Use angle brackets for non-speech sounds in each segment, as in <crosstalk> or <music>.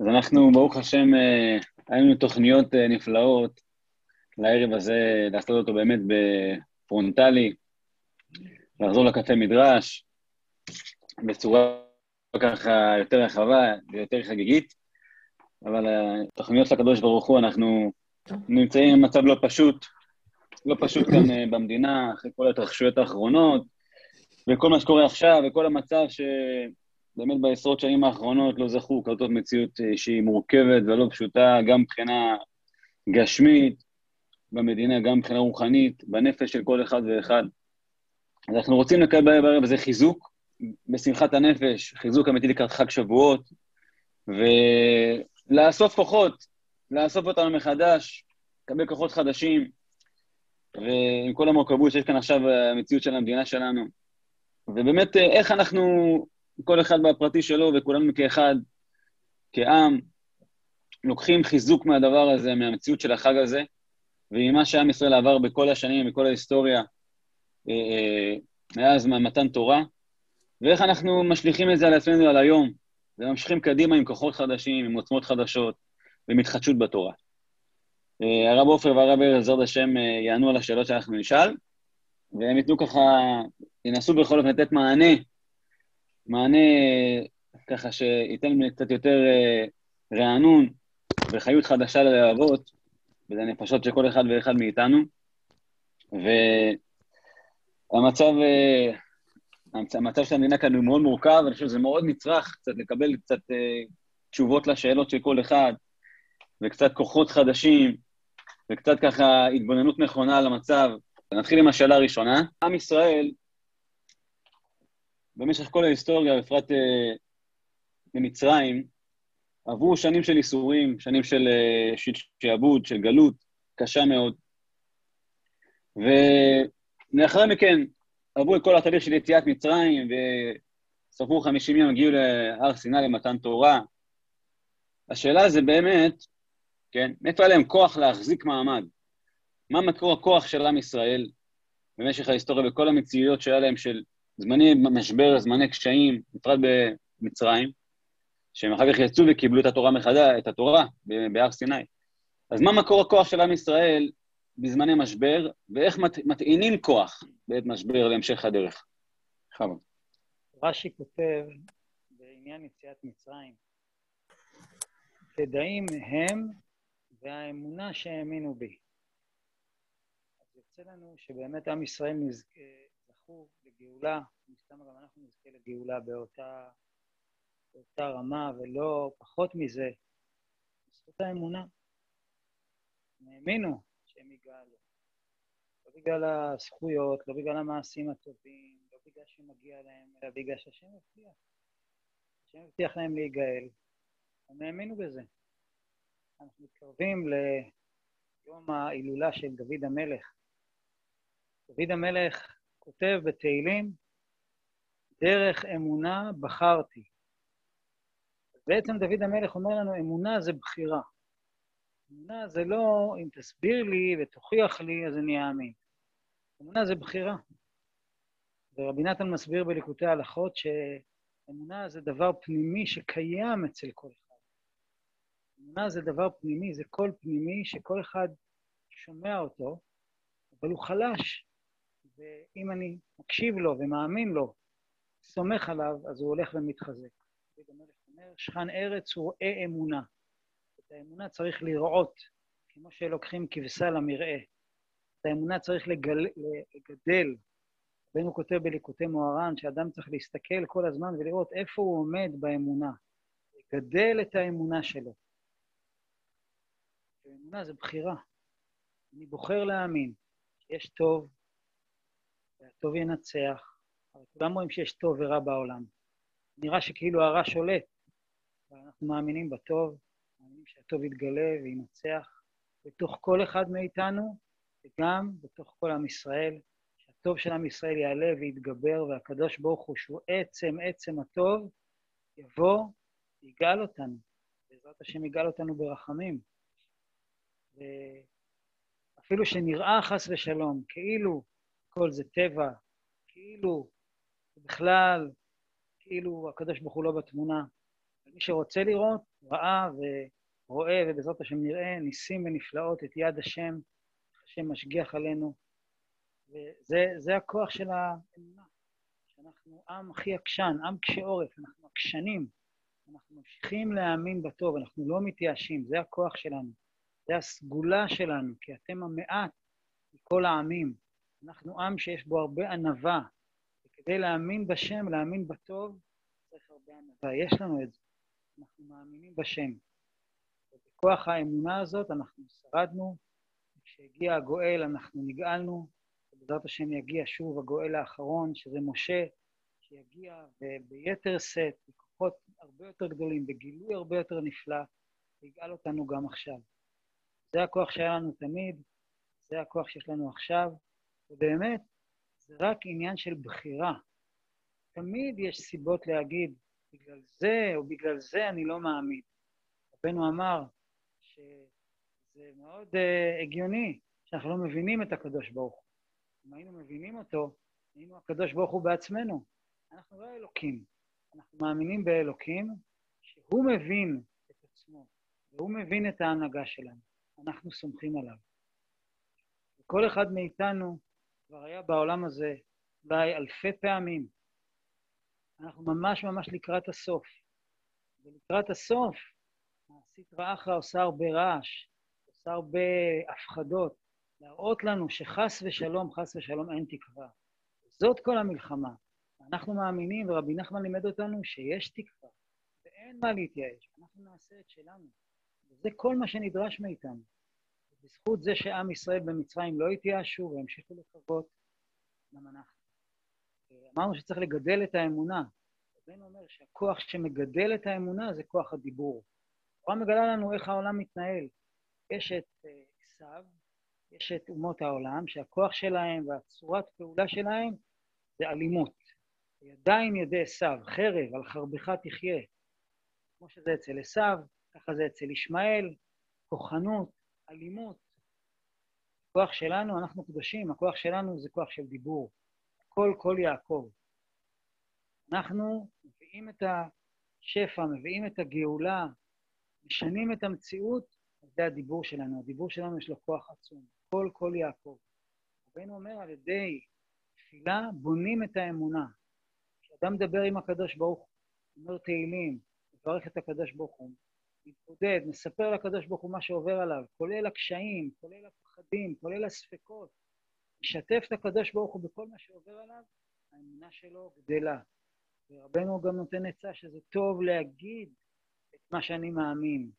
אז אנחנו, ברוך השם, אה, היו לנו תוכניות אה, נפלאות לערב הזה, לעשות אותו באמת בפרונטלי, לחזור לקפה מדרש, בצורה ככה יותר רחבה ויותר חגיגית, אבל התוכניות של הקדוש ברוך הוא, אנחנו נמצאים במצב לא פשוט, לא פשוט כאן אה, במדינה, אחרי כל ההתרחשויות האחרונות, וכל מה שקורה עכשיו, וכל המצב שבאמת בעשרות שנים האחרונות לא זכו כזאת מציאות אה, שהיא מורכבת ולא פשוטה, גם מבחינה גשמית במדינה, גם מבחינה רוחנית, בנפש של כל אחד ואחד. אז אנחנו רוצים לקבל בערב הזה חיזוק בשמחת הנפש, חיזוק אמיתי לקראת חג שבועות, ולאסוף כוחות, לאסוף אותנו מחדש, לקבל כוחות חדשים, ועם כל המורכבות שיש כאן עכשיו במציאות של המדינה שלנו. ובאמת, איך אנחנו, כל אחד בפרטי שלו וכולנו כאחד, כעם, לוקחים חיזוק מהדבר הזה, מהמציאות של החג הזה, וממה שעם ישראל עבר בכל השנים, בכל ההיסטוריה, אה, אה, מאז מתן תורה, ואיך אנחנו משליכים את זה על עצמנו על היום, וממשיכים קדימה עם כוחות חדשים, עם עוצמות חדשות, ועם התחדשות בתורה. אה, הרב עופר והרב ארז, בעזרת השם, יענו על השאלות שאנחנו נשאל, והם ייתנו ככה, ינסו בכל אופן לתת מענה, מענה ככה שייתן קצת יותר אה, רענון וחיות חדשה ללהבות, וזה הנפשות של כל אחד ואחד מאיתנו. והמצב, המצב של המדינה כאן הוא מאוד מורכב, אני חושב שזה מאוד נצרך קצת לקבל קצת תשובות לשאלות של כל אחד, וקצת כוחות חדשים, וקצת ככה התבוננות נכונה על המצב. נתחיל עם השאלה הראשונה. עם ישראל, במשך כל ההיסטוריה, בפרט אה, במצרים, עברו שנים של ייסורים, שנים של אה, שעבוד, של גלות, קשה מאוד. ולאחר מכן עברו את כל התהליך של יציאת מצרים, וספרו 50 יום, הגיעו להר סיני למתן תורה. השאלה זה באמת, כן? מאיפה היה להם כוח להחזיק מעמד? מה מקור הכוח של עם ישראל במשך ההיסטוריה וכל המציאויות שהיה להם של זמני משבר, זמני קשיים, בפרט במצרים, שהם אחר כך יצאו וקיבלו את התורה מחדש, את התורה בהר סיני. אז מה מקור הכוח של עם ישראל בזמני משבר, ואיך מת, מטעינים כוח בעת משבר להמשך הדרך? בכבוד. רש"י כותב בעניין יציאת מצרים, תדעים הם והאמונה שהאמינו בי. אז יוצא לנו שבאמת עם ישראל נזכה, זכו לגאולה, מסתם גם אנחנו נזכה לגאולה באותה, באותה רמה, ולא פחות מזה, בזכות האמונה. הם האמינו שהם יגאלו. לא בגלל הזכויות, לא בגלל המעשים הטובים, לא בגלל שמגיע להם, אלא בגלל שהשם הבטיח. השם הבטיח להם להיגאל. הם האמינו בזה. אנחנו מתקרבים ליום ההילולה של דוד המלך. דוד המלך כותב בתהילים, דרך אמונה בחרתי. בעצם דוד המלך אומר לנו, אמונה זה בחירה. אמונה זה לא, אם תסביר לי ותוכיח לי, אז אני אאמין. אמונה זה בחירה. ורבי נתן מסביר בליקוטי ההלכות שאמונה זה דבר פנימי שקיים אצל כל אחד. אמונה זה דבר פנימי, זה קול פנימי שכל אחד שומע אותו, אבל הוא חלש, ואם אני מקשיב לו ומאמין לו, סומך עליו, אז הוא הולך ומתחזק. דוד המלך אומר, שכן ארץ הוא רואה אמונה. את האמונה צריך לראות, כמו שלוקחים כבשה למרעה. את האמונה צריך לגל, לגדל. רבנו כותב בליקוטי מוהר"ן שאדם צריך להסתכל כל הזמן ולראות איפה הוא עומד באמונה. לגדל את האמונה שלו. אמונה זה בחירה. אני בוחר להאמין שיש טוב, והטוב ינצח, אבל כולם רואים שיש טוב ורע בעולם. נראה שכאילו הרע שולט, אבל אנחנו מאמינים בטוב, מאמינים שהטוב יתגלה וינצח בתוך כל אחד מאיתנו, וגם בתוך כל עם ישראל, שהטוב של עם ישראל יעלה ויתגבר, והקדוש ברוך הוא, שהוא עצם עצם הטוב, יבוא ויגאל אותנו. בעזרת השם יגאל אותנו ברחמים. אפילו שנראה חס ושלום, כאילו כל זה טבע, כאילו בכלל, כאילו הקדוש ברוך הוא לא בתמונה. מי שרוצה לראות, ראה ורואה, ובעזרת השם נראה ניסים ונפלאות את יד השם, השם משגיח עלינו. וזה הכוח של האמונה, שאנחנו עם הכי עקשן, עם קשה עורף, אנחנו עקשנים, אנחנו ממשיכים להאמין בטוב, אנחנו לא מתייאשים, זה הכוח שלנו, זה הסגולה שלנו, כי אתם המעט מכל העמים. אנחנו עם שיש בו הרבה ענווה, וכדי להאמין בשם, להאמין בטוב, צריך הרבה ענווה. יש לנו את זה. אנחנו מאמינים בשם. ובכוח האמונה הזאת אנחנו שרדנו, כשהגיע הגואל אנחנו נגאלנו, ובעזרת השם יגיע שוב הגואל האחרון, שזה משה, שיגיע ביתר שאת, בכוחות הרבה יותר גדולים, בגילוי הרבה יותר נפלא, ויגאל אותנו גם עכשיו. זה הכוח שהיה לנו תמיד, זה הכוח שיש לנו עכשיו, ובאמת, זה רק עניין של בחירה. תמיד יש סיבות להגיד, בגלל זה או בגלל זה אני לא מאמין. רבנו אמר שזה מאוד uh, הגיוני שאנחנו לא מבינים את הקדוש ברוך הוא. אם היינו מבינים אותו, היינו הקדוש ברוך הוא בעצמנו. אנחנו לא אלוקים, אנחנו מאמינים באלוקים, שהוא מבין את עצמו, והוא מבין את ההנהגה שלנו. אנחנו סומכים עליו. וכל אחד מאיתנו כבר היה בעולם הזה אולי אלפי פעמים. אנחנו ממש ממש לקראת הסוף. ולקראת הסוף, הסטרא אחרא עושה הרבה רעש, עושה הרבה הפחדות, להראות לנו שחס ושלום, חס ושלום אין תקווה. זאת כל המלחמה. אנחנו מאמינים, ורבי נחמן לימד אותנו שיש תקווה, ואין מה להתייאש. אנחנו נעשה את שלנו. וזה כל מה שנדרש מאיתנו. בזכות זה שעם ישראל במצרים לא התייאשו והמשיכו לקוות, גם אנחנו. אמרנו שצריך לגדל את האמונה. רבנו אומר שהכוח שמגדל את האמונה זה כוח הדיבור. התורה מגלה לנו איך העולם מתנהל. יש את אה, עשיו, יש את אומות העולם, שהכוח שלהם והצורת פעולה שלהם זה אלימות. ידיים ידי עשיו, חרב, על חרבך תחיה. כמו שזה אצל עשיו, ככה זה אצל ישמעאל, כוחנות, אלימות. הכוח שלנו, אנחנו קדושים, הכוח שלנו זה כוח של דיבור. כל קול יעקב. אנחנו מביאים את השפע, מביאים את הגאולה, משנים את המציאות, זה הדיבור שלנו. הדיבור שלנו יש לו כוח עצום. כל קול יעקב. רבינו אומר, על ידי תפילה בונים את האמונה. כשאדם מדבר עם הקדוש ברוך הוא, אומר תהילים, מברך את הקדוש ברוך הוא, מתמודד, מספר לקדוש ברוך הוא מה שעובר עליו, כולל הקשיים, כולל הפחדים, כולל הספקות, משתף את הקדוש ברוך הוא בכל מה שעובר עליו, האמונה שלו גדלה. ורבנו גם נותן עצה שזה טוב להגיד את מה שאני מאמין.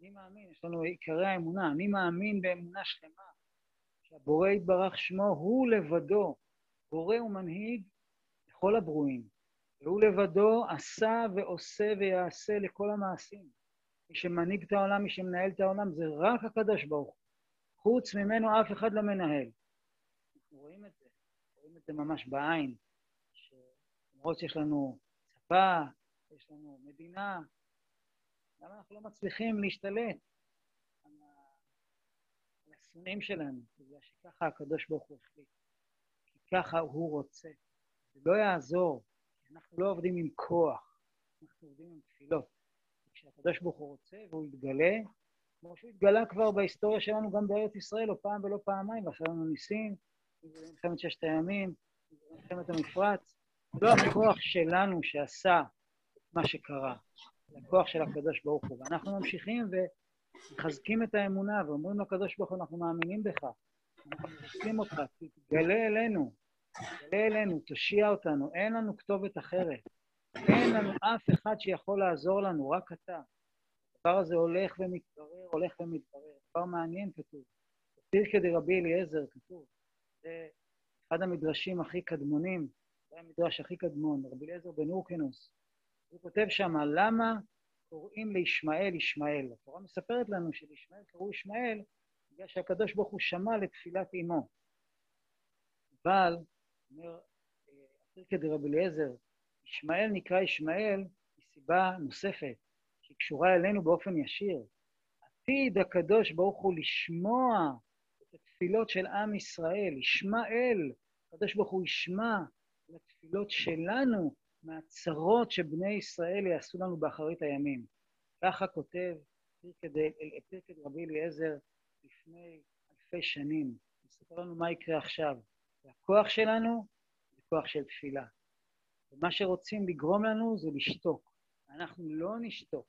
אני מאמין, יש לנו עיקרי האמונה, אני מאמין באמונה שלמה, שהבורא יתברך שמו הוא לבדו, בורא ומנהיג לכל הברואים, והוא לבדו עשה ועושה ויעשה לכל המעשים. מי שמנהיג את העולם, מי שמנהל את העולם, זה רק הקדוש ברוך הוא. חוץ ממנו אף אחד לא מנהל. אנחנו רואים את זה, רואים את זה ממש בעין, שלמרות שיש לנו צבא, יש לנו מדינה, למה אנחנו לא מצליחים להשתלט על השונאים שלנו? בגלל שככה הקדוש ברוך הוא החליט, כי ככה הוא רוצה. זה לא יעזור, אנחנו לא עובדים עם כוח, אנחנו עובדים עם תפילות. כשהקדוש ברוך הוא רוצה והוא יתגלה, כמו שהוא התגלה כבר בהיסטוריה שלנו גם בארץ ישראל, לא פעם ולא פעמיים, ועשה לנו ניסים, במלחמת ששת הימים, במלחמת המפרץ. לא הכוח שלנו שעשה מה שקרה, זה הכוח של הקדוש ברוך הוא. ואנחנו ממשיכים ומחזקים את האמונה ואומרים לקדוש ברוך הוא, אנחנו מאמינים בך, אנחנו רוצים אותך, תתגלה אלינו, תתגלה אלינו, תושיע אותנו, אין לנו כתובת אחרת. אין לנו אף אחד שיכול לעזור לנו, רק אתה. הדבר הזה הולך ומתברר, הולך ומתברר. דבר מעניין כתוב. פירקא דרבי אליעזר כתוב. זה אחד המדרשים הכי קדמונים, זה המדרש הכי קדמון, רבי אליעזר בן אורקנוס. הוא כותב שם, למה קוראים לישמעאל ישמעאל? התורה מספרת לנו שלישמעאל קראו ישמעאל בגלל שהקדוש ברוך הוא שמע לתפילת אמו. אבל, אומר פירקא דרבי אליעזר, ישמעאל נקרא ישמעאל מסיבה נוספת, שהיא קשורה אלינו באופן ישיר. עתיד הקדוש ברוך הוא לשמוע את התפילות של עם ישראל, ישמעאל, הקדוש ברוך הוא ישמע לתפילות שלנו מהצרות שבני ישראל יעשו לנו באחרית הימים. ככה כותב פרקד רבי אליעזר לפני אלפי שנים. מספר לנו מה יקרה עכשיו. והכוח שלנו זה כוח של תפילה. ומה שרוצים לגרום לנו זה לשתוק. אנחנו לא נשתוק.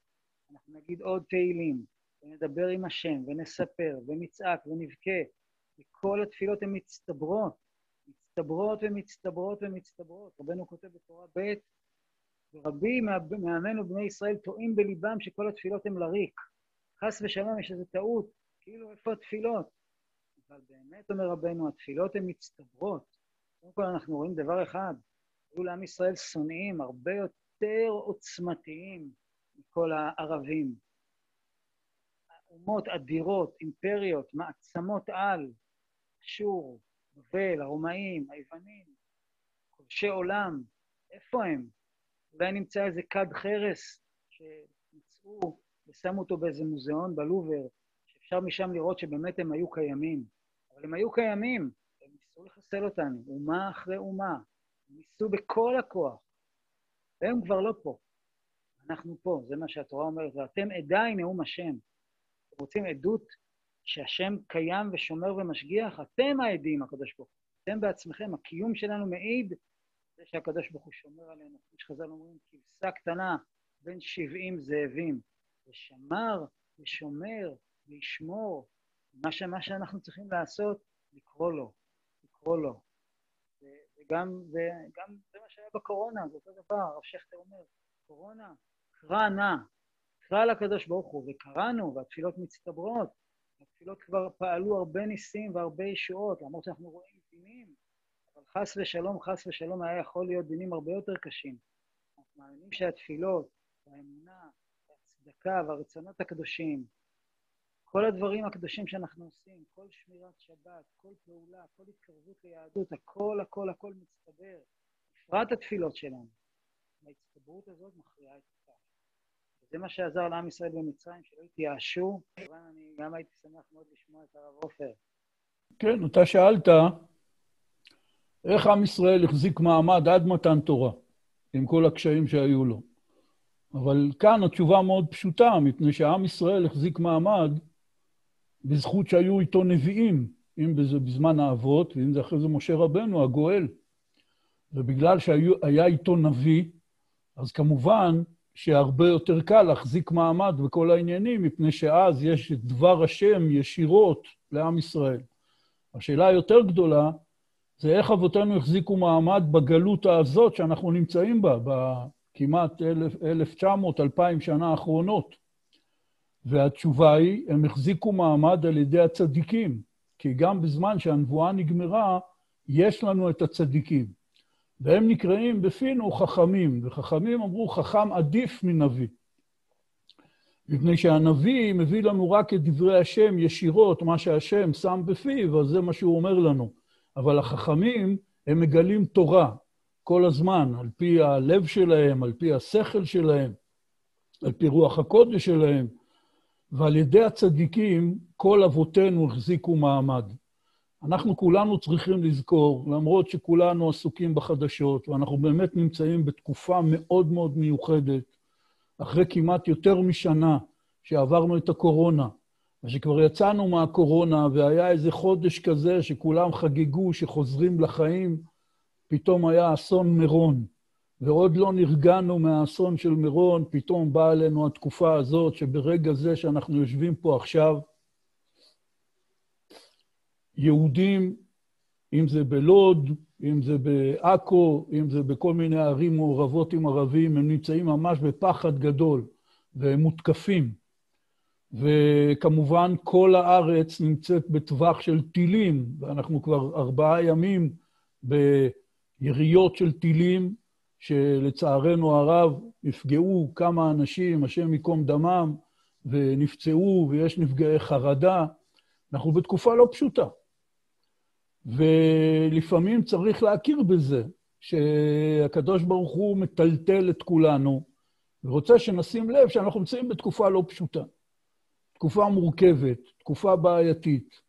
אנחנו נגיד עוד תהילים, ונדבר עם השם, ונספר, ונצעק, ונבכה. וכל התפילות הן מצטברות, מצטברות ומצטברות ומצטברות. רבנו כותב בתורה ב', ורבים מעמנו בני ישראל טועים בליבם שכל התפילות הן לריק. חס ושלום, יש איזו טעות, כאילו איפה התפילות? אבל באמת, אומר רבנו, התפילות הן מצטברות. קודם כל אנחנו רואים דבר אחד, היו לעם ישראל שונאים הרבה יותר עוצמתיים מכל הערבים. אומות אדירות, אימפריות, מעצמות על, אשור, בבל, הרומאים, היוונים, כובשי עולם, איפה הם? אולי נמצא איזה כד חרס שמצאו ושמו אותו באיזה מוזיאון בלובר, שאפשר משם לראות שבאמת הם היו קיימים. אבל הם היו קיימים, הם ניסו לחסל אותנו, אומה אחרי אומה. ניסו בכל הכוח. והם כבר לא פה. אנחנו פה, זה מה שהתורה אומרת, ואתם עדיי נאום השם. אתם רוצים עדות שהשם קיים ושומר ומשגיח? אתם העדים, הקדוש ברוך הוא. אתם בעצמכם, הקיום שלנו מעיד זה שהקדוש ברוך הוא שומר עלינו. כמו שחז"ל אומרים, כבשה קטנה בין שבעים זאבים. ושמר ושומר וישמור. מה, ש, מה שאנחנו צריכים לעשות, לקרוא לו, לקרוא לו. וגם, וגם זה מה שהיה בקורונה, זה אותו דבר, הרב שכטר אומר, קורונה, קרא נא, קרא לקדוש ברוך הוא, וקראנו, והתפילות מצטברות. התפילות כבר פעלו הרבה ניסים והרבה ישועות, למרות שאנחנו רואים דינים, אבל חס ושלום, חס ושלום היה יכול להיות דינים הרבה יותר קשים. אנחנו מאמינים שהתפילות, והאמונה, והצדקה, והרצונות הקדושים, כל הדברים הקדושים שאנחנו עושים, כל שמירת שבת, כל פעולה, כל התקרבות ליהדות, הכל, הכל, הכל מצטבר, בפרט התפילות שלנו. ההצטברות הזאת מכריעה את הכף. וזה מה שעזר לעם ישראל במצרים, שלא התייאשו. כמובן, אני גם הייתי שמח מאוד לשמוע את הרב עופר. כן, אתה שאלת איך עם ישראל החזיק מעמד עד מתן תורה, עם כל הקשיים שהיו לו. אבל כאן התשובה מאוד פשוטה, מפני שעם ישראל החזיק מעמד בזכות שהיו איתו נביאים, אם זה בזמן האבות, ואם זה אחרי זה משה רבנו, הגואל. ובגלל שהיה איתו נביא, אז כמובן שהרבה יותר קל להחזיק מעמד בכל העניינים, מפני שאז יש את דבר השם ישירות לעם ישראל. השאלה היותר גדולה זה איך אבותינו החזיקו מעמד בגלות הזאת שאנחנו נמצאים בה, בכמעט 1,900, 2,000 שנה האחרונות. והתשובה היא, הם החזיקו מעמד על ידי הצדיקים, כי גם בזמן שהנבואה נגמרה, יש לנו את הצדיקים. והם נקראים בפינו חכמים, וחכמים אמרו, חכם עדיף מנביא. מפני שהנביא מביא לנו רק את דברי השם ישירות, מה שהשם שם בפיו, אז זה מה שהוא אומר לנו. אבל החכמים, הם מגלים תורה כל הזמן, על פי הלב שלהם, על פי השכל שלהם, על פי רוח הקודש שלהם. ועל ידי הצדיקים כל אבותינו החזיקו מעמד. אנחנו כולנו צריכים לזכור, למרות שכולנו עסוקים בחדשות, ואנחנו באמת נמצאים בתקופה מאוד מאוד מיוחדת, אחרי כמעט יותר משנה שעברנו את הקורונה, ושכבר יצאנו מהקורונה, והיה איזה חודש כזה שכולם חגגו שחוזרים לחיים, פתאום היה אסון מירון. ועוד לא נרגענו מהאסון של מירון, פתאום באה אלינו התקופה הזאת, שברגע זה שאנחנו יושבים פה עכשיו, יהודים, אם זה בלוד, אם זה בעכו, אם זה בכל מיני ערים מעורבות עם ערבים, הם נמצאים ממש בפחד גדול, והם מותקפים. וכמובן, כל הארץ נמצאת בטווח של טילים, ואנחנו כבר ארבעה ימים ביריות של טילים, שלצערנו הרב נפגעו כמה אנשים, השם ייקום דמם, ונפצעו, ויש נפגעי חרדה. אנחנו בתקופה לא פשוטה. ולפעמים צריך להכיר בזה, שהקדוש ברוך הוא מטלטל את כולנו, ורוצה שנשים לב שאנחנו נמצאים בתקופה לא פשוטה. תקופה מורכבת, תקופה בעייתית.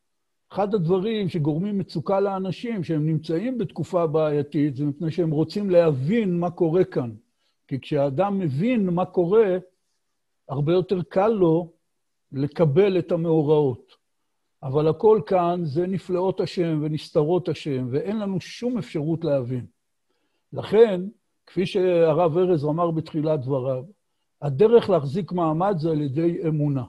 אחד הדברים שגורמים מצוקה לאנשים שהם נמצאים בתקופה בעייתית, זה מפני שהם רוצים להבין מה קורה כאן. כי כשאדם מבין מה קורה, הרבה יותר קל לו לקבל את המאורעות. אבל הכל כאן זה נפלאות השם ונסתרות השם, ואין לנו שום אפשרות להבין. לכן, כפי שהרב ארז אמר בתחילת דבריו, הדרך להחזיק מעמד זה על ידי אמונה.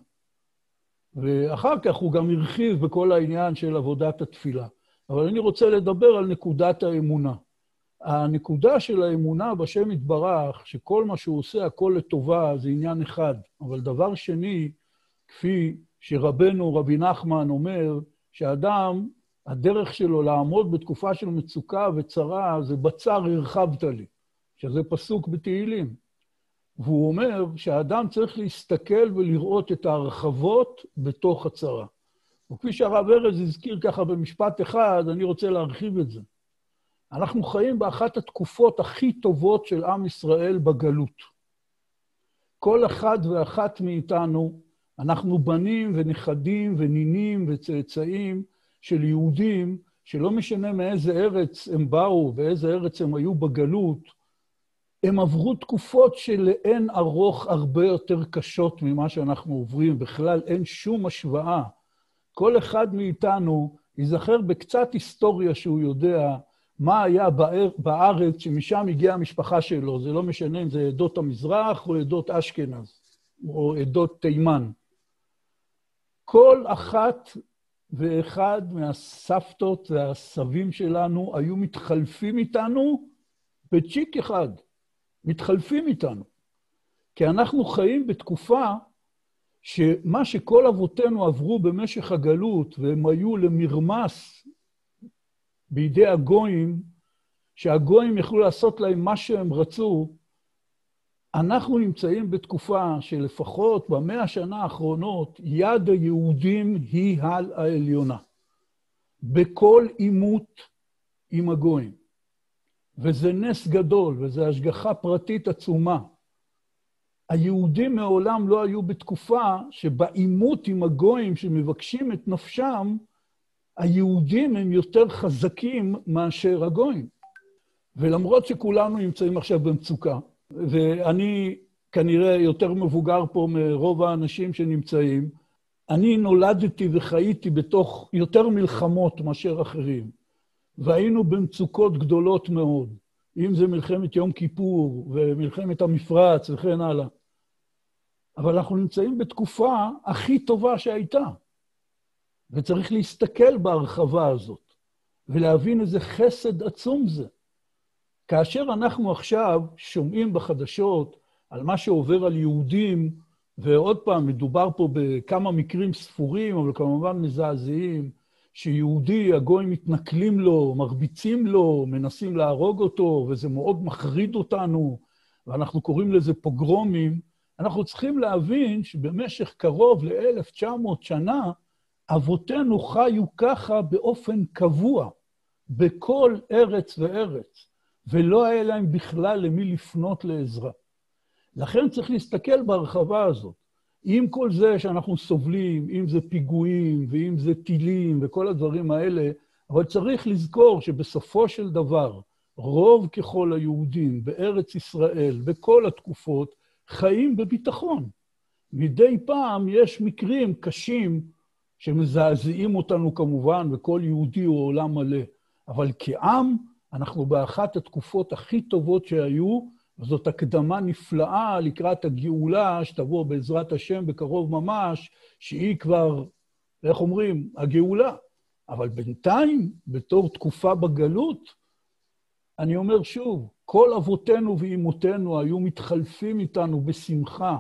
ואחר כך הוא גם הרחיב בכל העניין של עבודת התפילה. אבל אני רוצה לדבר על נקודת האמונה. הנקודה של האמונה בשם יתברך, שכל מה שהוא עושה, הכל לטובה, זה עניין אחד. אבל דבר שני, כפי שרבנו, רבי נחמן, אומר, שאדם, הדרך שלו לעמוד בתקופה של מצוקה וצרה, זה בצר הרחבת לי, שזה פסוק בתהילים. והוא אומר שהאדם צריך להסתכל ולראות את ההרחבות בתוך הצרה. וכפי שהרב ארז הזכיר ככה במשפט אחד, אני רוצה להרחיב את זה. אנחנו חיים באחת התקופות הכי טובות של עם ישראל בגלות. כל אחד ואחת מאיתנו, אנחנו בנים ונכדים ונינים וצאצאים של יהודים, שלא משנה מאיזה ארץ הם באו ואיזה ארץ הם היו בגלות, הם עברו תקופות שלאין ארוך הרבה יותר קשות ממה שאנחנו עוברים. בכלל, אין שום השוואה. כל אחד מאיתנו ייזכר בקצת היסטוריה שהוא יודע מה היה בארץ שמשם הגיעה המשפחה שלו. זה לא משנה אם זה עדות המזרח או עדות אשכנז, או עדות תימן. כל אחת ואחד מהסבתות והסבים שלנו היו מתחלפים איתנו בצ'יק אחד. מתחלפים איתנו. כי אנחנו חיים בתקופה שמה שכל אבותינו עברו במשך הגלות, והם היו למרמס בידי הגויים, שהגויים יכלו לעשות להם מה שהם רצו, אנחנו נמצאים בתקופה שלפחות במאה השנה האחרונות, יד היהודים היא על העליונה. בכל עימות עם הגויים. וזה נס גדול, וזו השגחה פרטית עצומה. היהודים מעולם לא היו בתקופה שבעימות עם הגויים שמבקשים את נפשם, היהודים הם יותר חזקים מאשר הגויים. ולמרות שכולנו נמצאים עכשיו במצוקה, ואני כנראה יותר מבוגר פה מרוב האנשים שנמצאים, אני נולדתי וחייתי בתוך יותר מלחמות מאשר אחרים. והיינו במצוקות גדולות מאוד, אם זה מלחמת יום כיפור ומלחמת המפרץ וכן הלאה. אבל אנחנו נמצאים בתקופה הכי טובה שהייתה, וצריך להסתכל בהרחבה הזאת ולהבין איזה חסד עצום זה. כאשר אנחנו עכשיו שומעים בחדשות על מה שעובר על יהודים, ועוד פעם, מדובר פה בכמה מקרים ספורים, אבל כמובן מזעזעים, שיהודי, הגויים מתנכלים לו, מרביצים לו, מנסים להרוג אותו, וזה מאוד מחריד אותנו, ואנחנו קוראים לזה פוגרומים, אנחנו צריכים להבין שבמשך קרוב ל-1900 שנה, אבותינו חיו ככה באופן קבוע, בכל ארץ וארץ, ולא היה להם בכלל למי לפנות לעזרה. לכן צריך להסתכל בהרחבה הזאת. עם כל זה שאנחנו סובלים, אם זה פיגועים ואם זה טילים וכל הדברים האלה, אבל צריך לזכור שבסופו של דבר, רוב ככל היהודים בארץ ישראל, בכל התקופות, חיים בביטחון. מדי פעם יש מקרים קשים שמזעזעים אותנו כמובן, וכל יהודי הוא עולם מלא. אבל כעם, אנחנו באחת התקופות הכי טובות שהיו, וזאת הקדמה נפלאה לקראת הגאולה שתבוא בעזרת השם בקרוב ממש, שהיא כבר, איך אומרים, הגאולה. אבל בינתיים, בתור תקופה בגלות, אני אומר שוב, כל אבותינו ואימותינו היו מתחלפים איתנו בשמחה,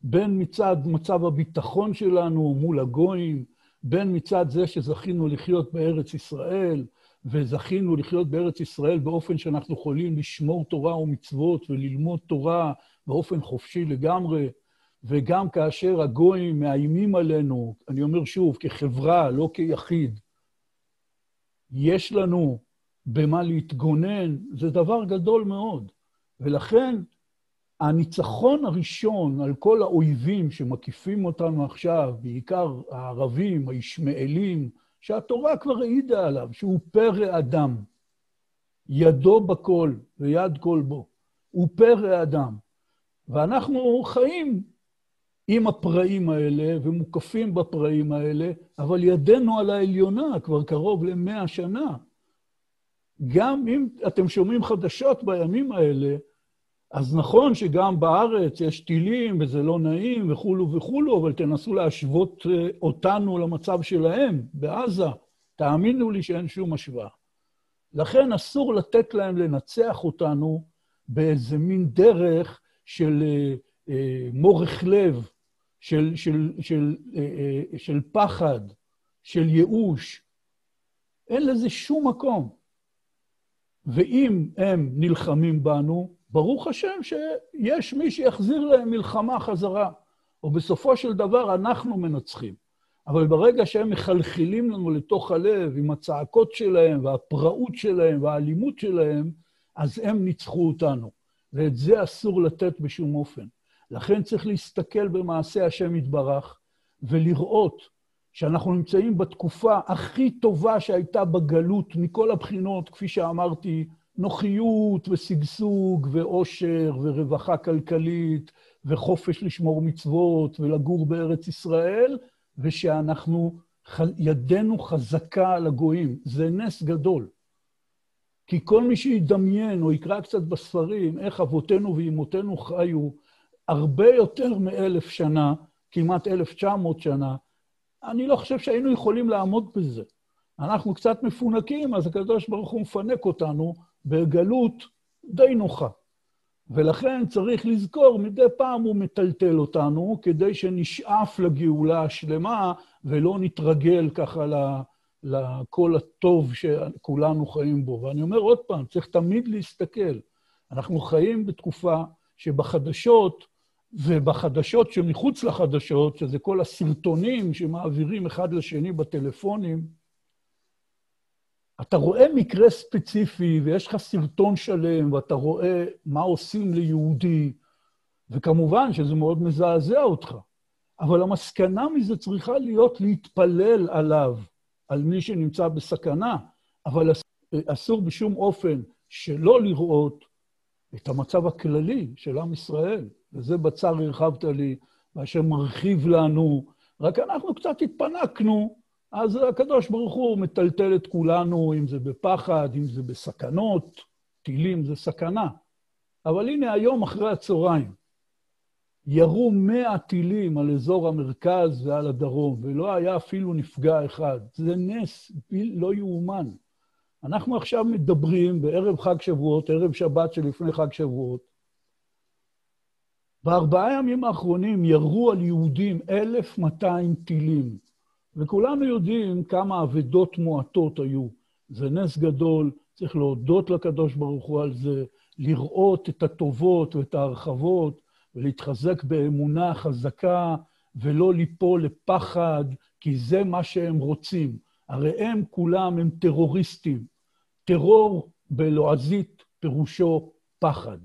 בין מצד מצב הביטחון שלנו מול הגויים, בין מצד זה שזכינו לחיות בארץ ישראל, וזכינו לחיות בארץ ישראל באופן שאנחנו יכולים לשמור תורה ומצוות וללמוד תורה באופן חופשי לגמרי, וגם כאשר הגויים מאיימים עלינו, אני אומר שוב, כחברה, לא כיחיד, יש לנו במה להתגונן, זה דבר גדול מאוד. ולכן הניצחון הראשון על כל האויבים שמקיפים אותנו עכשיו, בעיקר הערבים, הישמעאלים, שהתורה כבר העידה עליו, שהוא פרא אדם. ידו בכל ויד כל בו. הוא פרא אדם. ואנחנו חיים עם הפראים האלה ומוקפים בפראים האלה, אבל ידנו על העליונה כבר קרוב למאה שנה. גם אם אתם שומעים חדשות בימים האלה, אז נכון שגם בארץ יש טילים וזה לא נעים וכולו וכולו, אבל תנסו להשוות אה, אותנו למצב שלהם בעזה. תאמינו לי שאין שום השוואה. לכן אסור לתת להם לנצח אותנו באיזה מין דרך של אה, אה, מורך לב, של, של, של, אה, אה, של פחד, של ייאוש. אין לזה שום מקום. ואם הם נלחמים בנו, ברוך השם שיש מי שיחזיר להם מלחמה חזרה, או בסופו של דבר אנחנו מנצחים. אבל ברגע שהם מחלחלים לנו לתוך הלב עם הצעקות שלהם והפראות שלהם והאלימות שלהם, אז הם ניצחו אותנו. ואת זה אסור לתת בשום אופן. לכן צריך להסתכל במעשה השם יתברך ולראות שאנחנו נמצאים בתקופה הכי טובה שהייתה בגלות מכל הבחינות, כפי שאמרתי, נוחיות ושגשוג ואושר ורווחה כלכלית וחופש לשמור מצוות ולגור בארץ ישראל, ושאנחנו, ידנו חזקה על הגויים. זה נס גדול. כי כל מי שידמיין או יקרא קצת בספרים איך אבותינו ואימותינו חיו הרבה יותר מאלף שנה, כמעט אלף תשע מאות שנה, אני לא חושב שהיינו יכולים לעמוד בזה. אנחנו קצת מפונקים, אז הקדוש ברוך הוא מפנק אותנו בגלות די נוחה. ולכן צריך לזכור, מדי פעם הוא מטלטל אותנו, כדי שנשאף לגאולה השלמה ולא נתרגל ככה לכל הטוב שכולנו חיים בו. ואני אומר עוד פעם, צריך תמיד להסתכל. אנחנו חיים בתקופה שבחדשות, ובחדשות שמחוץ לחדשות, שזה כל הסרטונים שמעבירים אחד לשני בטלפונים, אתה רואה מקרה ספציפי ויש לך סרטון שלם ואתה רואה מה עושים ליהודי, וכמובן שזה מאוד מזעזע אותך. אבל המסקנה מזה צריכה להיות להתפלל עליו, על מי שנמצא בסכנה, אבל אסור בשום אופן שלא לראות את המצב הכללי של עם ישראל. וזה בצר הרחבת לי, והשם מרחיב לנו, רק אנחנו קצת התפנקנו אז הקדוש ברוך הוא מטלטל את כולנו, אם זה בפחד, אם זה בסכנות, טילים זה סכנה. אבל הנה היום אחרי הצהריים, ירו מאה טילים על אזור המרכז ועל הדרום, ולא היה אפילו נפגע אחד. זה נס לא יאומן. אנחנו עכשיו מדברים בערב חג שבועות, ערב שבת שלפני חג שבועות. בארבעה ימים האחרונים ירו על יהודים 1,200 טילים. וכולנו יודעים כמה אבדות מועטות היו. זה נס גדול, צריך להודות לקדוש ברוך הוא על זה, לראות את הטובות ואת ההרחבות, ולהתחזק באמונה חזקה, ולא ליפול לפחד, כי זה מה שהם רוצים. הרי הם כולם הם טרוריסטים. טרור בלועזית פירושו פחד.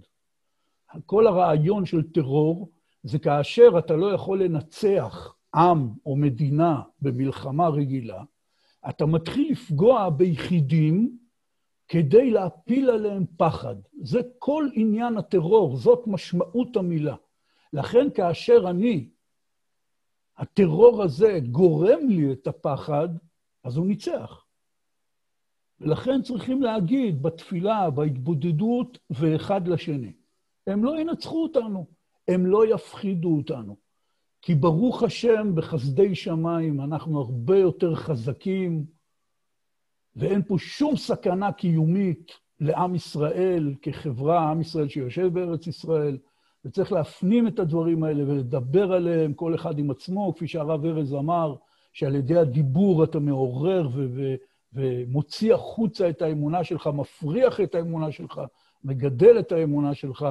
כל הרעיון של טרור זה כאשר אתה לא יכול לנצח עם או מדינה במלחמה רגילה, אתה מתחיל לפגוע ביחידים כדי להפיל עליהם פחד. זה כל עניין הטרור, זאת משמעות המילה. לכן כאשר אני, הטרור הזה גורם לי את הפחד, אז הוא ניצח. ולכן צריכים להגיד בתפילה, בהתבודדות, ואחד לשני. הם לא ינצחו אותנו, הם לא יפחידו אותנו. כי ברוך השם, בחסדי שמיים אנחנו הרבה יותר חזקים, ואין פה שום סכנה קיומית לעם ישראל כחברה, עם ישראל שיושב בארץ ישראל, וצריך להפנים את הדברים האלה ולדבר עליהם, כל אחד עם עצמו, כפי שהרב ארז אמר, שעל ידי הדיבור אתה מעורר ו- ו- ומוציא החוצה את האמונה שלך, מפריח את האמונה שלך, מגדל את האמונה שלך,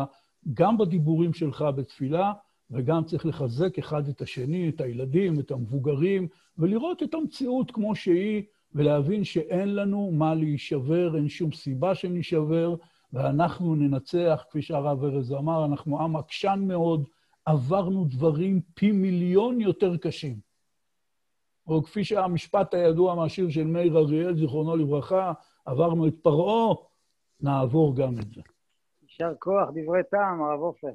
גם בדיבורים שלך בתפילה, וגם צריך לחזק אחד את השני, את הילדים, את המבוגרים, ולראות את המציאות כמו שהיא, ולהבין שאין לנו מה להישבר, אין שום סיבה שנישבר, ואנחנו ננצח, כפי שהרב ארז אמר, אנחנו עם עקשן מאוד, עברנו דברים פי מיליון יותר קשים. או כפי שהמשפט הידוע מהשיר של מאיר אריאל, זיכרונו לברכה, עברנו את פרעה, נעבור גם את זה. יישר כוח, דברי טעם, הרב עופר.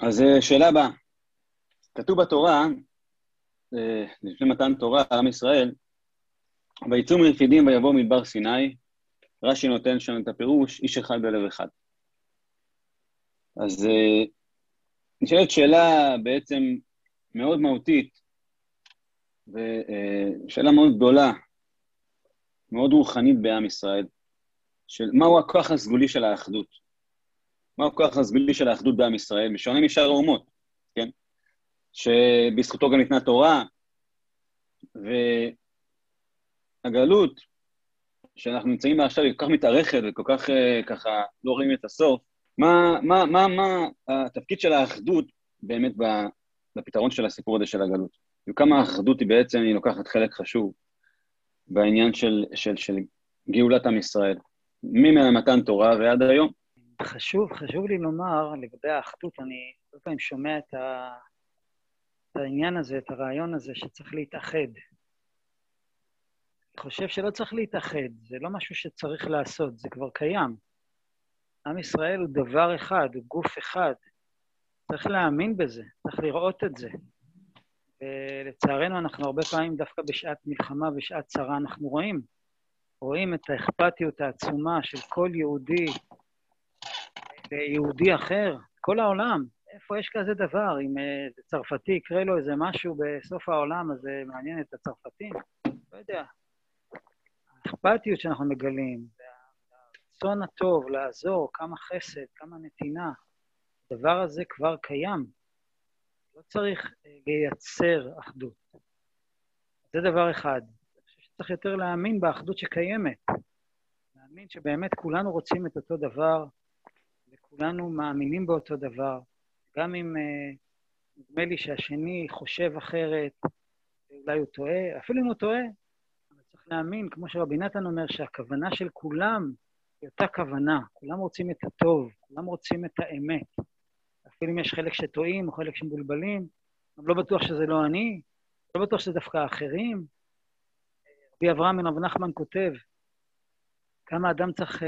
אז אה, שאלה הבאה. כתוב בתורה, אה, לפני מתן תורה, עם ישראל, ויצאו מרפידים ויבואו מדבר סיני, רש"י נותן שם את הפירוש, איש אחד בלב אחד. אז אה, נשאלת שאלה בעצם מאוד מהותית, ושאלה מאוד גדולה, מאוד רוחנית בעם ישראל, של מהו הכוח הסגולי של האחדות. מהו הכוח הסגולי של האחדות בעם ישראל, בשונה משאר האומות, כן? שבזכותו גם ניתנה תורה, והגלות שאנחנו נמצאים בה עכשיו היא כל כך מתארכת וכל כך אה, ככה לא רואים את הסוף, מה, מה, מה, מה התפקיד של האחדות באמת בפתרון של הסיפור הזה של הגלות? וכמה האחדות היא בעצם, היא לוקחת חלק חשוב בעניין של, של, של גאולת עם ישראל, ממתן תורה ועד היום. חשוב, חשוב לי לומר לגבי האחדות, אני כל פעם שומע את, ה, את העניין הזה, את הרעיון הזה שצריך להתאחד. אני חושב שלא צריך להתאחד, זה לא משהו שצריך לעשות, זה כבר קיים. עם ישראל הוא דבר אחד, הוא גוף אחד. צריך להאמין בזה, צריך לראות את זה. ולצערנו, אנחנו הרבה פעמים, דווקא בשעת מלחמה ושעת צרה, אנחנו רואים, רואים את האכפתיות העצומה של כל יהודי ליהודי אחר, כל העולם. איפה יש כזה דבר? אם איזה צרפתי יקרה לו איזה משהו בסוף העולם, אז זה מעניין את הצרפתים? לא יודע. האכפתיות שאנחנו מגלים, הרצון הטוב לעזור, כמה חסד, כמה נתינה, הדבר הזה כבר קיים. לא צריך אה, לייצר אחדות. זה דבר אחד. אני חושב שצריך יותר להאמין באחדות שקיימת. להאמין שבאמת כולנו רוצים את אותו דבר, וכולנו מאמינים באותו דבר. גם אם uh, נדמה לי שהשני חושב אחרת, אולי הוא טועה, אפילו אם הוא טועה, אבל צריך להאמין, כמו שרבי נתן אומר, שהכוונה של כולם היא אותה כוונה. כולם רוצים את הטוב, כולם רוצים את האמת. אפילו אם יש חלק שטועים או חלק שמבולבלים, גם לא בטוח שזה לא אני, לא בטוח שזה דווקא האחרים. רבי אברהם בן רב נחמן כותב, כמה אדם צריך uh,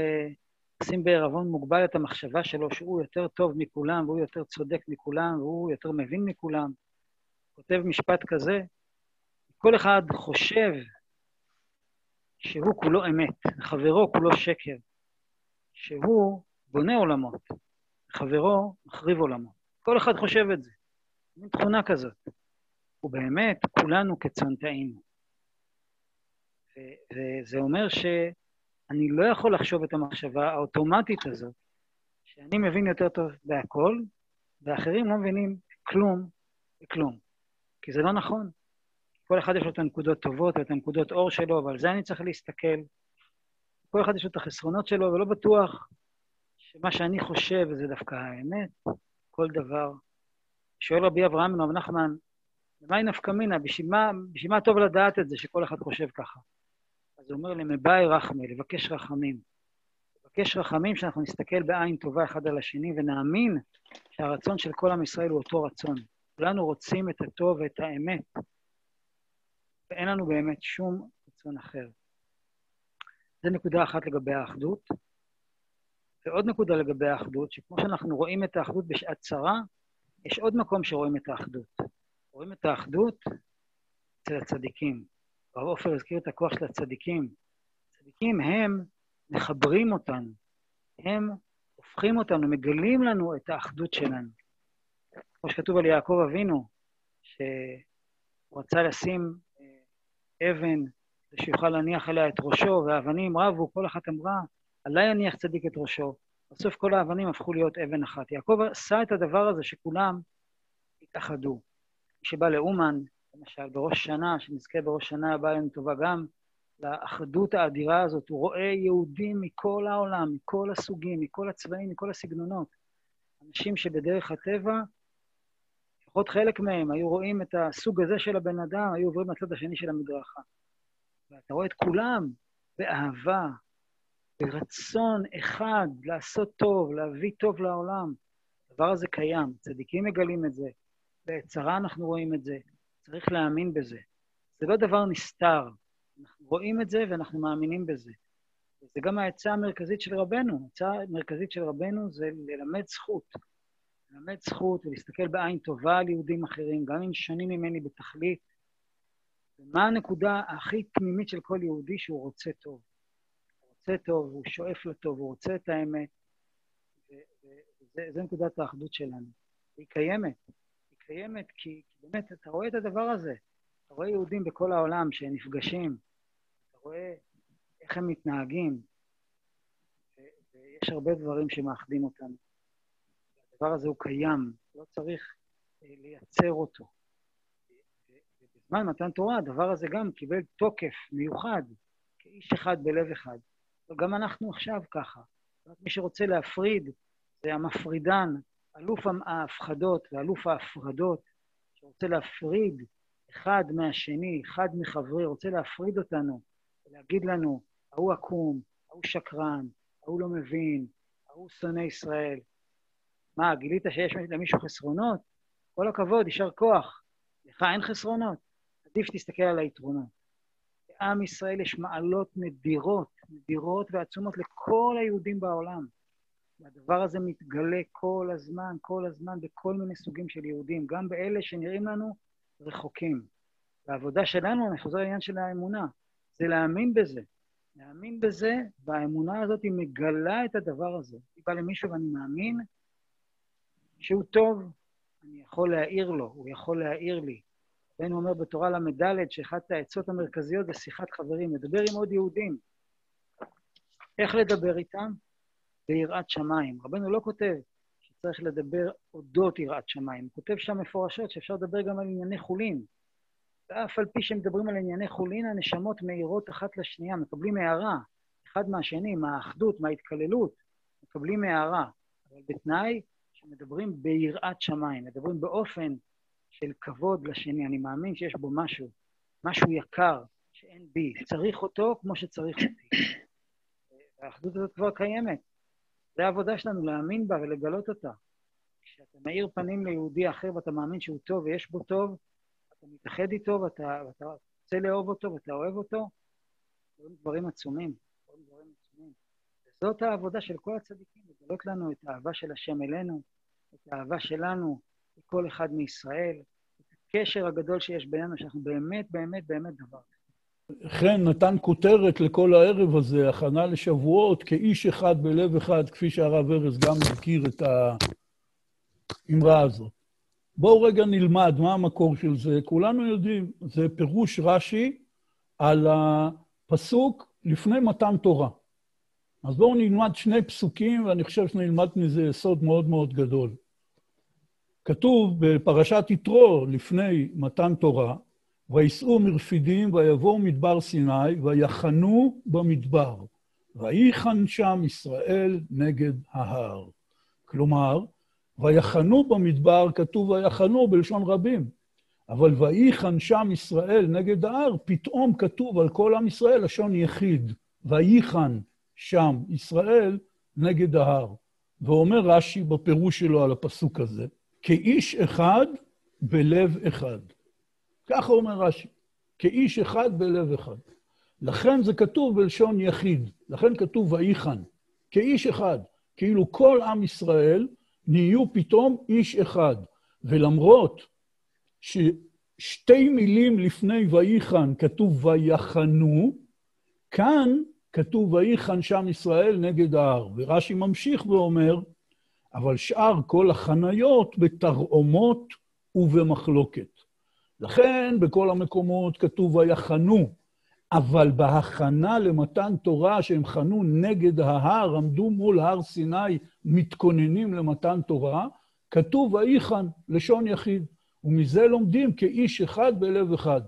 לשים בערבון מוגבל את המחשבה שלו שהוא יותר טוב מכולם, והוא יותר צודק מכולם, והוא יותר מבין מכולם. כותב משפט כזה, כל אחד חושב שהוא כולו אמת, וחברו כולו שקר, שהוא בונה עולמות, חברו מחריב עולמו. כל אחד חושב את זה. מין תכונה כזאת. ובאמת, כולנו טעינו. וזה אומר שאני לא יכול לחשוב את המחשבה האוטומטית הזאת, שאני מבין יותר טוב בהכל, ואחרים לא מבינים כלום וכלום. כי זה לא נכון. כל אחד יש לו את הנקודות טובות ואת הנקודות אור שלו, ועל זה אני צריך להסתכל. כל אחד יש לו את החסרונות שלו, ולא בטוח שמה שאני חושב זה דווקא האמת, כל דבר. שואל רבי אברהם בן רב נחמן, למאי נפקא מינה? בשביל מה טוב לדעת את זה שכל אחד חושב ככה? הוא אומר למבאי רחמי, לבקש רחמים. לבקש רחמים שאנחנו נסתכל בעין טובה אחד על השני ונאמין שהרצון של כל עם ישראל הוא אותו רצון. כולנו רוצים את הטוב ואת האמת, ואין לנו באמת שום רצון אחר. זו נקודה אחת לגבי האחדות. ועוד נקודה לגבי האחדות, שכמו שאנחנו רואים את האחדות בשעת צרה, יש עוד מקום שרואים את האחדות. רואים את האחדות אצל הצדיקים. הרב עופר הזכיר את הכוח של הצדיקים. הצדיקים הם מחברים אותנו, הם הופכים אותנו, מגלים לנו את האחדות שלנו. כמו שכתוב על יעקב אבינו, שהוא רצה לשים אה, אבן שיוכל להניח עליה את ראשו, והאבנים רבו, כל אחת אמרה, עליי יניח צדיק את ראשו. בסוף כל האבנים הפכו להיות אבן אחת. יעקב עשה את הדבר הזה שכולם התאחדו. מי שבא לאומן, למשל, בראש שנה, שנזכה בראש שנה הבאה לנו טובה גם, לאחדות האדירה הזאת, הוא רואה יהודים מכל העולם, מכל הסוגים, מכל הצבעים, מכל הסגנונות. אנשים שבדרך הטבע, לפחות חלק מהם, היו רואים את הסוג הזה של הבן אדם, היו עוברים לצד השני של המדרכה. ואתה רואה את כולם באהבה, ברצון אחד לעשות טוב, להביא טוב לעולם. הדבר הזה קיים, צדיקים מגלים את זה, בצרה אנחנו רואים את זה, צריך להאמין בזה. זה לא דבר נסתר, אנחנו רואים את זה ואנחנו מאמינים בזה. זה גם העצה המרכזית של רבנו. העצה המרכזית של רבנו זה ללמד זכות. ללמד זכות ולהסתכל בעין טובה על יהודים אחרים, גם אם שונים ממני בתכלית. ומה הנקודה הכי פנימית של כל יהודי שהוא רוצה טוב. הוא רוצה טוב, הוא שואף לטוב, הוא רוצה את האמת. וזו נקודת האחדות שלנו. היא קיימת. קיימת כי, באמת אתה רואה את הדבר הזה. אתה רואה יהודים בכל העולם שנפגשים, אתה רואה איך הם מתנהגים, ויש הרבה דברים שמאחדים אותנו. הדבר הזה הוא קיים, לא צריך אה, לייצר אותו. ובזמן מתן תורה הדבר הזה גם קיבל תוקף מיוחד, כאיש אחד בלב אחד. וגם אנחנו עכשיו ככה. מי שרוצה להפריד זה המפרידן, אלוף ההפחדות ואלוף ההפרדות, שרוצה להפריד אחד מהשני, אחד מחברי, רוצה להפריד אותנו, ולהגיד לנו, ההוא עקום, ההוא שקרן, ההוא לא מבין, ההוא שונא ישראל. מה, גילית שיש למישהו חסרונות? כל הכבוד, יישר כוח. לך אין חסרונות? עדיף שתסתכל על היתרונות. לעם ישראל יש מעלות נדירות, נדירות ועצומות לכל היהודים בעולם. והדבר הזה מתגלה כל הזמן, כל הזמן, בכל מיני סוגים של יהודים, גם באלה שנראים לנו רחוקים. והעבודה שלנו, אני חוזר לעניין של האמונה, זה להאמין בזה. להאמין בזה, והאמונה הזאת היא מגלה את הדבר הזה. אני בא למישהו ואני מאמין שהוא טוב, אני יכול להעיר לו, הוא יכול להעיר לי. רבנו אומר בתורה ל"ד שאחת העצות המרכזיות זה שיחת חברים, לדבר עם עוד יהודים. איך לדבר איתם? ביראת שמיים. רבנו לא כותב שצריך לדבר אודות יראת שמיים, הוא כותב שם מפורשות שאפשר לדבר גם על ענייני חולין. ואף על פי שמדברים על ענייני חולין, הנשמות מאירות אחת לשנייה, מקבלים הערה, אחד מהשני, מהאחדות, מההתקללות, מקבלים הערה. אבל בתנאי שמדברים ביראת שמיים, מדברים באופן של כבוד לשני. אני מאמין שיש בו משהו, משהו יקר שאין בי, צריך אותו כמו שצריך אותי. והאחדות הזאת כבר קיימת. זה העבודה שלנו, להאמין בה ולגלות אותה. כשאתה מאיר פנים ליהודי אחר ואתה מאמין שהוא טוב ויש בו טוב, אתה מתאחד איתו ואתה, ואתה רוצה לאהוב אותו ואתה אוהב אותו, דברים, דברים עצומים. דברים, דברים עצומים. וזאת העבודה של כל הצדיקים, לגלות לנו את האהבה של השם אלינו, את האהבה שלנו לכל אחד מישראל, את הקשר הגדול שיש בינינו, שאנחנו באמת, באמת, באמת דבר. חן נתן כותרת לכל הערב הזה, הכנה לשבועות, כאיש אחד בלב אחד, כפי שהרב ארז גם מכיר את האמרה הזאת. בואו רגע נלמד מה המקור של זה. כולנו יודעים, זה פירוש רש"י על הפסוק לפני מתן תורה. אז בואו נלמד שני פסוקים, ואני חושב שנלמד מזה יסוד מאוד מאוד גדול. כתוב בפרשת יתרו, לפני מתן תורה, ויסעו מרפידים ויבואו מדבר סיני ויחנו במדבר. ויחן שם ישראל נגד ההר. כלומר, ויחנו במדבר, כתוב ויחנו בלשון רבים. אבל ויחן שם ישראל נגד ההר, פתאום כתוב על כל עם ישראל לשון יחיד. ויחן שם ישראל נגד ההר. ואומר רש"י בפירוש שלו על הפסוק הזה, כאיש אחד בלב אחד. ככה אומר רש"י, כאיש אחד בלב אחד. לכן זה כתוב בלשון יחיד, לכן כתוב ויחן, כאיש אחד, כאילו כל עם ישראל נהיו פתאום איש אחד. ולמרות ששתי מילים לפני ויחן כתוב ויחנו, כאן כתוב ויחן שם ישראל נגד ההר. ורש"י ממשיך ואומר, אבל שאר כל החניות בתרעומות ובמחלוקת. לכן בכל המקומות כתוב ויחנו, אבל בהכנה למתן תורה, שהם חנו נגד ההר, עמדו מול הר סיני, מתכוננים למתן תורה, כתוב ויחן, לשון יחיד. ומזה לומדים כאיש אחד בלב אחד.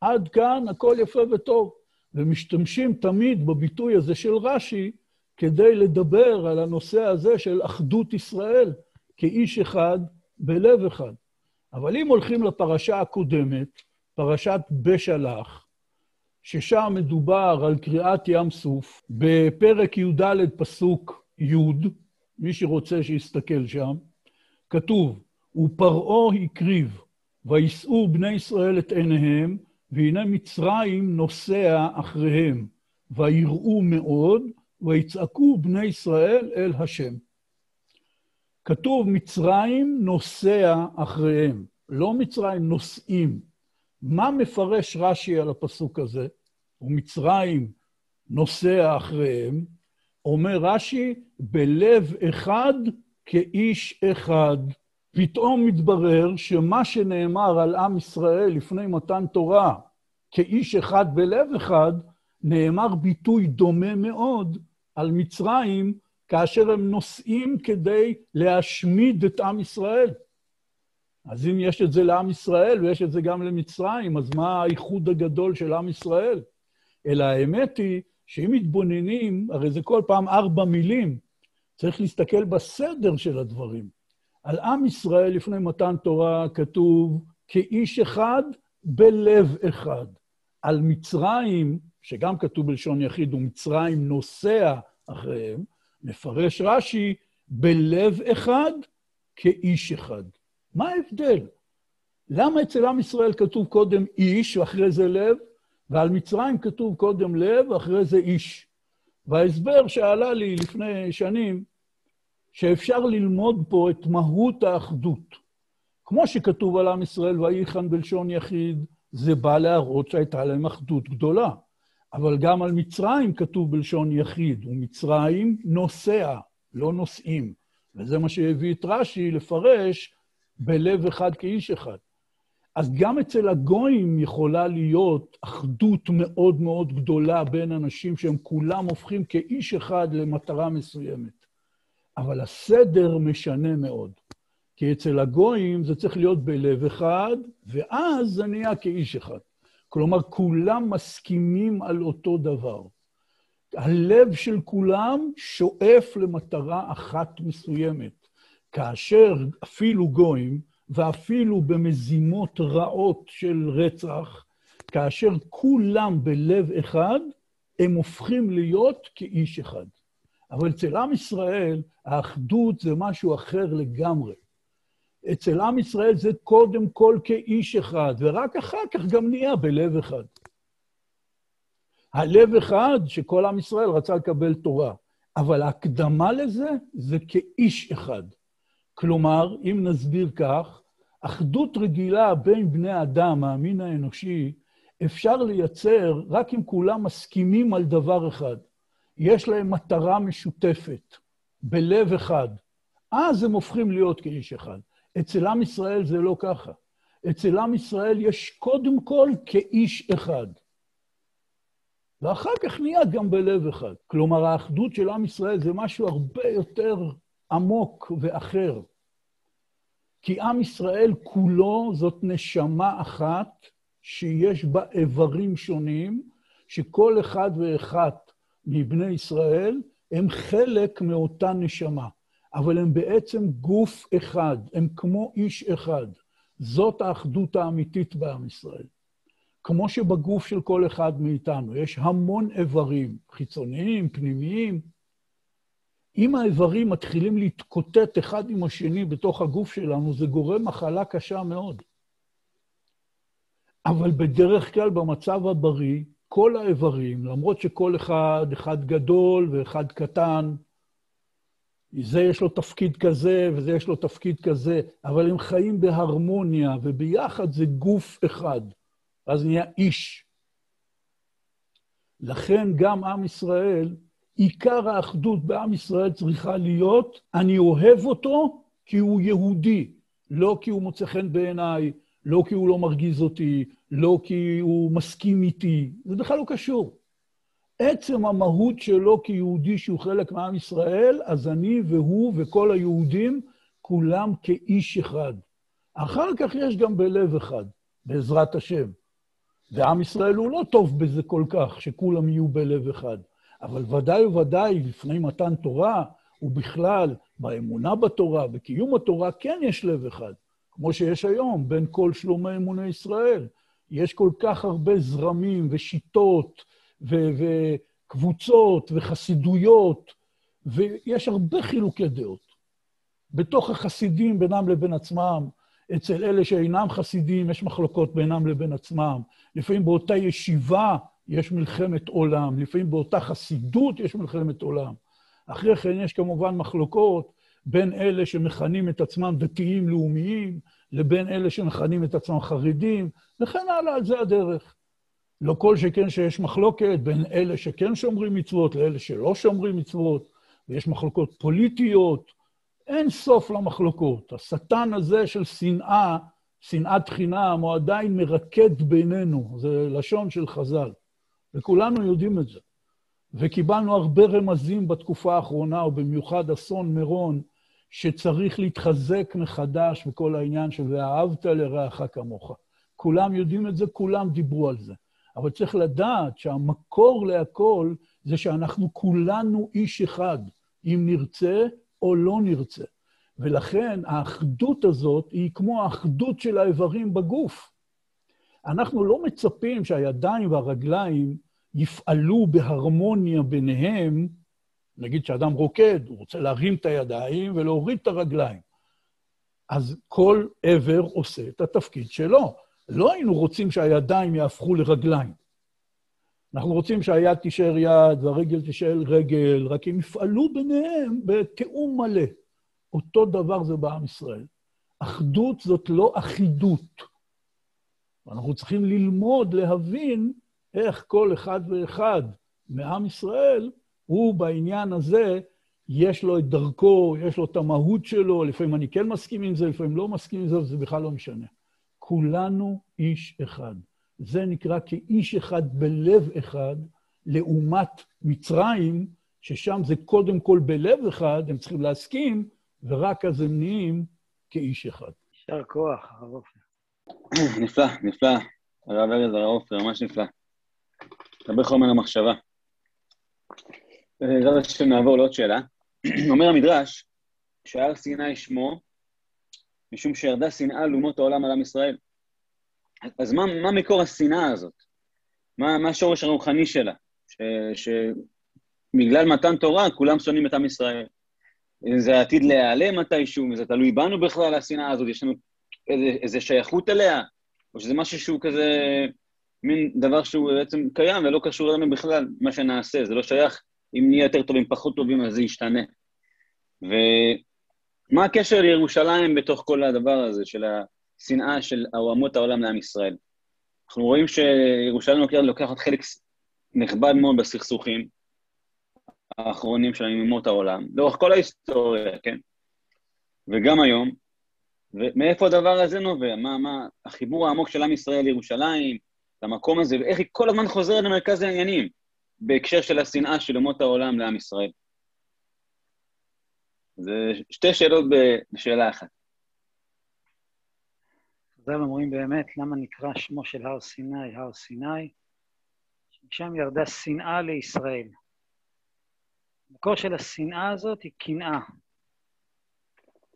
עד כאן הכל יפה וטוב. ומשתמשים תמיד בביטוי הזה של רש"י כדי לדבר על הנושא הזה של אחדות ישראל כאיש אחד בלב אחד. אבל אם הולכים לפרשה הקודמת, פרשת בשלח, ששם מדובר על קריאת ים סוף, בפרק י"ד פסוק י', מי שרוצה שיסתכל שם, כתוב, ופרעה הקריב, וישאו בני ישראל את עיניהם, והנה מצרים נוסע אחריהם, ויראו מאוד, ויצעקו בני ישראל אל השם. כתוב מצרים נוסע אחריהם, לא מצרים נוסעים. מה מפרש רש"י על הפסוק הזה? ומצרים נוסע אחריהם, אומר רש"י, בלב אחד כאיש אחד. פתאום מתברר שמה שנאמר על עם ישראל לפני מתן תורה כאיש אחד בלב אחד, נאמר ביטוי דומה מאוד על מצרים כאשר הם נוסעים כדי להשמיד את עם ישראל. אז אם יש את זה לעם ישראל ויש את זה גם למצרים, אז מה האיחוד הגדול של עם ישראל? אלא האמת היא שאם מתבוננים, הרי זה כל פעם ארבע מילים, צריך להסתכל בסדר של הדברים. על עם ישראל לפני מתן תורה כתוב כאיש אחד בלב אחד. על מצרים, שגם כתוב בלשון יחיד, ומצרים נוסע אחריהם, מפרש רש"י, בלב אחד כאיש אחד. מה ההבדל? למה אצל עם ישראל כתוב קודם איש ואחרי זה לב, ועל מצרים כתוב קודם לב ואחרי זה איש? וההסבר שעלה לי לפני שנים, שאפשר ללמוד פה את מהות האחדות. כמו שכתוב על עם ישראל, ויחן בלשון יחיד, זה בא להראות שהייתה להם אחדות גדולה. אבל גם על מצרים כתוב בלשון יחיד, ומצרים נוסע, לא נוסעים. וזה מה שהביא את רש"י לפרש בלב אחד כאיש אחד. אז גם אצל הגויים יכולה להיות אחדות מאוד מאוד גדולה בין אנשים שהם כולם הופכים כאיש אחד למטרה מסוימת. אבל הסדר משנה מאוד. כי אצל הגויים זה צריך להיות בלב אחד, ואז זה נהיה כאיש אחד. כלומר, כולם מסכימים על אותו דבר. הלב של כולם שואף למטרה אחת מסוימת. כאשר אפילו גויים, ואפילו במזימות רעות של רצח, כאשר כולם בלב אחד, הם הופכים להיות כאיש אחד. אבל אצל עם ישראל, האחדות זה משהו אחר לגמרי. אצל עם ישראל זה קודם כל כאיש אחד, ורק אחר כך גם נהיה בלב אחד. הלב אחד שכל עם ישראל רצה לקבל תורה, אבל ההקדמה לזה זה כאיש אחד. כלומר, אם נסביר כך, אחדות רגילה בין בני אדם, המין האנושי, אפשר לייצר רק אם כולם מסכימים על דבר אחד. יש להם מטרה משותפת, בלב אחד. אז הם הופכים להיות כאיש אחד. אצל עם ישראל זה לא ככה. אצל עם ישראל יש קודם כל כאיש אחד. ואחר כך נהיה גם בלב אחד. כלומר, האחדות של עם ישראל זה משהו הרבה יותר עמוק ואחר. כי עם ישראל כולו זאת נשמה אחת שיש בה איברים שונים, שכל אחד ואחת מבני ישראל הם חלק מאותה נשמה. אבל הם בעצם גוף אחד, הם כמו איש אחד. זאת האחדות האמיתית בעם ישראל. כמו שבגוף של כל אחד מאיתנו יש המון איברים, חיצוניים, פנימיים. אם האיברים מתחילים להתקוטט אחד עם השני בתוך הגוף שלנו, זה גורם מחלה קשה מאוד. אבל בדרך כלל, במצב הבריא, כל האיברים, למרות שכל אחד, אחד גדול ואחד קטן, זה יש לו תפקיד כזה וזה יש לו תפקיד כזה, אבל הם חיים בהרמוניה, וביחד זה גוף אחד. אז נהיה איש. לכן גם עם ישראל, עיקר האחדות בעם ישראל צריכה להיות, אני אוהב אותו כי הוא יהודי, לא כי הוא מוצא חן בעיניי, לא כי הוא לא מרגיז אותי, לא כי הוא מסכים איתי, זה בכלל לא קשור. עצם המהות שלו כיהודי שהוא חלק מעם ישראל, אז אני והוא וכל היהודים, כולם כאיש אחד. אחר כך יש גם בלב אחד, בעזרת השם. ועם ישראל הוא לא טוב בזה כל כך, שכולם יהיו בלב אחד. אבל ודאי וודאי, לפני מתן תורה, ובכלל, באמונה בתורה, בקיום התורה, כן יש לב אחד. כמו שיש היום בין כל שלומי אמוני ישראל. יש כל כך הרבה זרמים ושיטות וקבוצות וחסידויות, ויש הרבה חילוקי דעות. בתוך החסידים בינם לבין עצמם, אצל אלה שאינם חסידים יש מחלוקות בינם לבין עצמם. לפעמים באותה ישיבה יש מלחמת עולם, לפעמים באותה חסידות יש מלחמת עולם. אחרי כן יש כמובן מחלוקות בין אלה שמכנים את עצמם דתיים לאומיים, לבין אלה שמכנים את עצמם חרדים, וכן הלאה, על זה הדרך. לא כל שכן שיש מחלוקת בין אלה שכן שומרים מצוות לאלה שלא שומרים מצוות, ויש מחלוקות פוליטיות, אין סוף למחלוקות. השטן הזה של שנאה, שנאת חינם, הוא עדיין מרקד בינינו, זה לשון של חז"ל, וכולנו יודעים את זה. וקיבלנו הרבה רמזים בתקופה האחרונה, ובמיוחד אסון מירון, שצריך להתחזק מחדש בכל העניין של ואהבת לרעך כמוך. כולם יודעים את זה, כולם דיברו על זה. אבל צריך לדעת שהמקור להכל זה שאנחנו כולנו איש אחד, אם נרצה או לא נרצה. ולכן האחדות הזאת היא כמו האחדות של האיברים בגוף. אנחנו לא מצפים שהידיים והרגליים יפעלו בהרמוניה ביניהם, נגיד שאדם רוקד, הוא רוצה להרים את הידיים ולהוריד את הרגליים. אז כל עבר עושה את התפקיד שלו. לא היינו רוצים שהידיים יהפכו לרגליים. אנחנו רוצים שהיד תישאר יד והרגל תישאר רגל, רק הם יפעלו ביניהם בתיאום מלא. אותו דבר זה בעם ישראל. אחדות זאת לא אחידות. אנחנו צריכים ללמוד, להבין איך כל אחד ואחד מעם ישראל, הוא בעניין הזה, יש לו את דרכו, יש לו את המהות שלו, לפעמים אני כן מסכים עם זה, לפעמים לא מסכים עם זה, וזה בכלל לא משנה. כולנו איש אחד. זה נקרא כאיש אחד בלב אחד, לעומת מצרים, ששם זה קודם כל בלב אחד, הם צריכים להסכים, ורק אז הם נהיים כאיש אחד. יישר כוח, הרב עופר. נפלא, נפלא. הרב ארז, הרב עופר, ממש נפלא. הרבה חומר למחשבה. בעזרת השם נעבור לעוד שאלה. <clears throat> אומר המדרש, שהר סיני שמו, משום שירדה שנאה לאומות העולם על עם ישראל. אז מה, מה מקור השנאה הזאת? מה, מה השורש הרוחני שלה? שבגלל מתן תורה כולם שונאים את עם ישראל. זה עתיד להיעלם מתישהו, זה תלוי בנו בכלל, השנאה הזאת, יש לנו איזה, איזה שייכות אליה, או שזה משהו שהוא כזה, מין דבר שהוא בעצם קיים ולא קשור אלינו בכלל, מה שנעשה, זה לא שייך, אם נהיה יותר טובים, פחות טובים, אז זה ישתנה. ומה הקשר לירושלים בתוך כל הדבר הזה של השנאה של אומות העולם לעם ישראל? אנחנו רואים שירושלים לוקחת חלק נכבד מאוד בסכסוכים, האחרונים עם אומות העולם, לאורך כל ההיסטוריה, כן? וגם היום. ומאיפה הדבר הזה נובע? מה, מה החיבור העמוק של עם ישראל לירושלים, למקום הזה, ואיך היא כל הזמן חוזרת למרכז העניינים בהקשר של השנאה של אומות העולם לעם ישראל. זה שתי שאלות בשאלה אחת. חז"ל אומרים באמת, למה נקרא שמו של הר סיני הר סיני? משם ירדה שנאה לישראל. המקור של השנאה הזאת היא קנאה.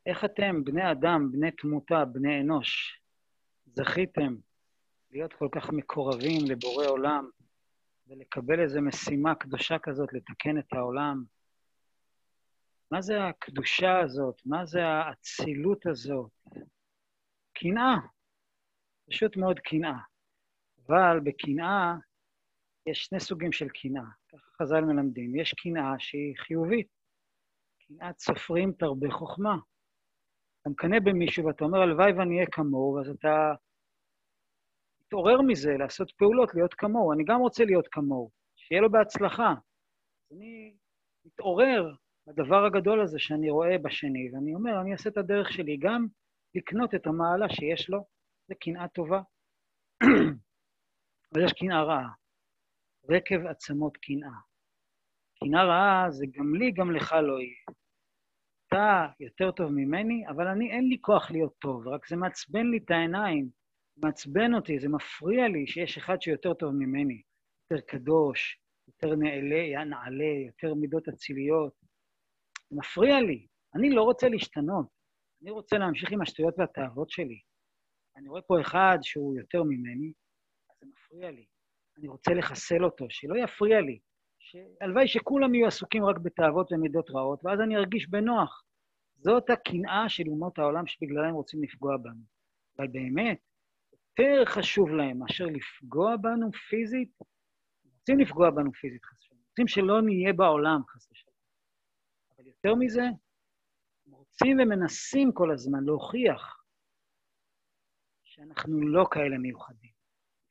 איך אתם, בני אדם, בני תמותה, בני אנוש, זכיתם להיות כל כך מקורבים לבורא עולם ולקבל איזו משימה קדושה כזאת לתקן את העולם? מה זה הקדושה הזאת? מה זה האצילות הזאת? קנאה. פשוט מאוד קנאה. אבל בקנאה יש שני סוגים של קנאה. חז"ל מלמדים, יש קנאה שהיא חיובית. קנאת סופרים תרבה חוכמה. אתה מקנא במישהו ואתה אומר, הלוואי ואני אהיה כמוהו, אז אתה מתעורר מזה, לעשות פעולות, להיות כמוהו. אני גם רוצה להיות כמוהו, שיהיה לו בהצלחה. אני מתעורר בדבר הגדול הזה שאני רואה בשני, ואני אומר, אני אעשה את הדרך שלי, גם לקנות את המעלה שיש לו, זה קנאה טובה. <clears throat> אבל יש קנאה רעה. רקב עצמות קנאה. קנאה רעה זה גם לי, גם לך לא יהיה. אתה יותר טוב ממני, אבל אני, אין לי כוח להיות טוב, רק זה מעצבן לי את העיניים, מעצבן אותי, זה מפריע לי שיש אחד שיותר טוב ממני, יותר קדוש, יותר נעלה, נעלה, יותר מידות אציליות. זה מפריע לי. אני לא רוצה להשתנות, אני רוצה להמשיך עם השטויות והתאוות שלי. אני רואה פה אחד שהוא יותר ממני, אז זה מפריע לי. אני רוצה לחסל אותו, שלא יפריע לי. הלוואי שכולם יהיו עסוקים רק בתאוות ומידות רעות, ואז אני ארגיש בנוח. זאת הקנאה של אומות העולם שבגללה הם רוצים לפגוע בנו. אבל באמת, יותר חשוב להם מאשר לפגוע בנו פיזית, רוצים לפגוע בנו פיזית, חס ושלום. רוצים שלא נהיה בעולם, חס יותר מזה, רוצים ומנסים כל הזמן להוכיח שאנחנו לא כאלה מיוחדים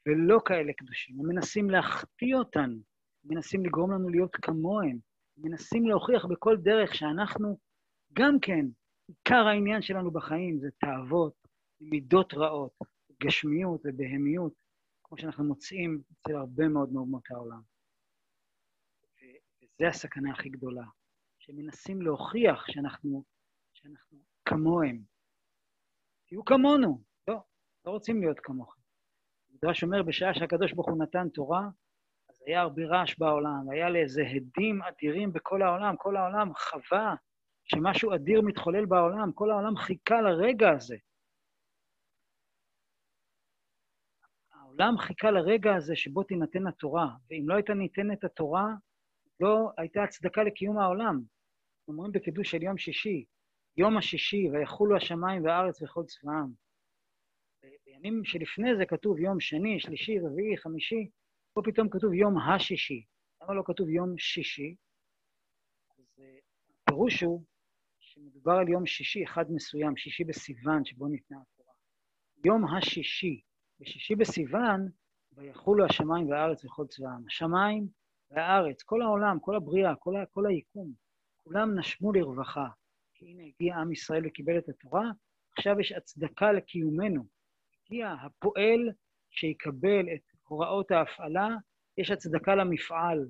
ולא כאלה קדושים. הם מנסים להחטיא אותנו, מנסים לגרום לנו להיות כמוהם, מנסים להוכיח בכל דרך שאנחנו גם כן, עיקר העניין שלנו בחיים זה תאוות, מידות רעות, גשמיות ובהמיות, כמו שאנחנו מוצאים אצל הרבה מאוד מאומות העולם. וזו הסכנה הכי גדולה, שמנסים להוכיח שאנחנו, שאנחנו כמוהם. תהיו כמונו. לא, לא רוצים להיות כמוכם. המדרש אומר, בשעה שהקדוש ברוך הוא נתן תורה, אז היה הרבה רעש בעולם, היה לאיזה הדים אדירים בכל העולם, כל העולם חווה שמשהו אדיר מתחולל בעולם, כל העולם חיכה לרגע הזה. העולם חיכה לרגע הזה שבו תינתן התורה, ואם לא הייתה ניתנת התורה, לא הייתה הצדקה לקיום העולם. אומרים בקידוש של יום שישי, יום השישי, ויחולו השמיים והארץ וכל צבאם. בימים שלפני זה כתוב יום שני, שלישי, רביעי, חמישי, פה פתאום כתוב יום השישי. למה לא כתוב יום שישי? אז אה, הפירוש הוא שמדובר על יום שישי אחד מסוים, שישי בסיוון, שבו ניתנה התורה. יום השישי, בשישי בסיוון, ויחולו השמיים והארץ וכל צבאם. השמיים והארץ, כל העולם, כל הבריאה, כל, כל היקום, כולם נשמו לרווחה. כי הנה הגיע עם ישראל וקיבל את התורה, עכשיו יש הצדקה לקיומנו. הגיע הפועל שיקבל את הוראות ההפעלה, יש הצדקה למפעל.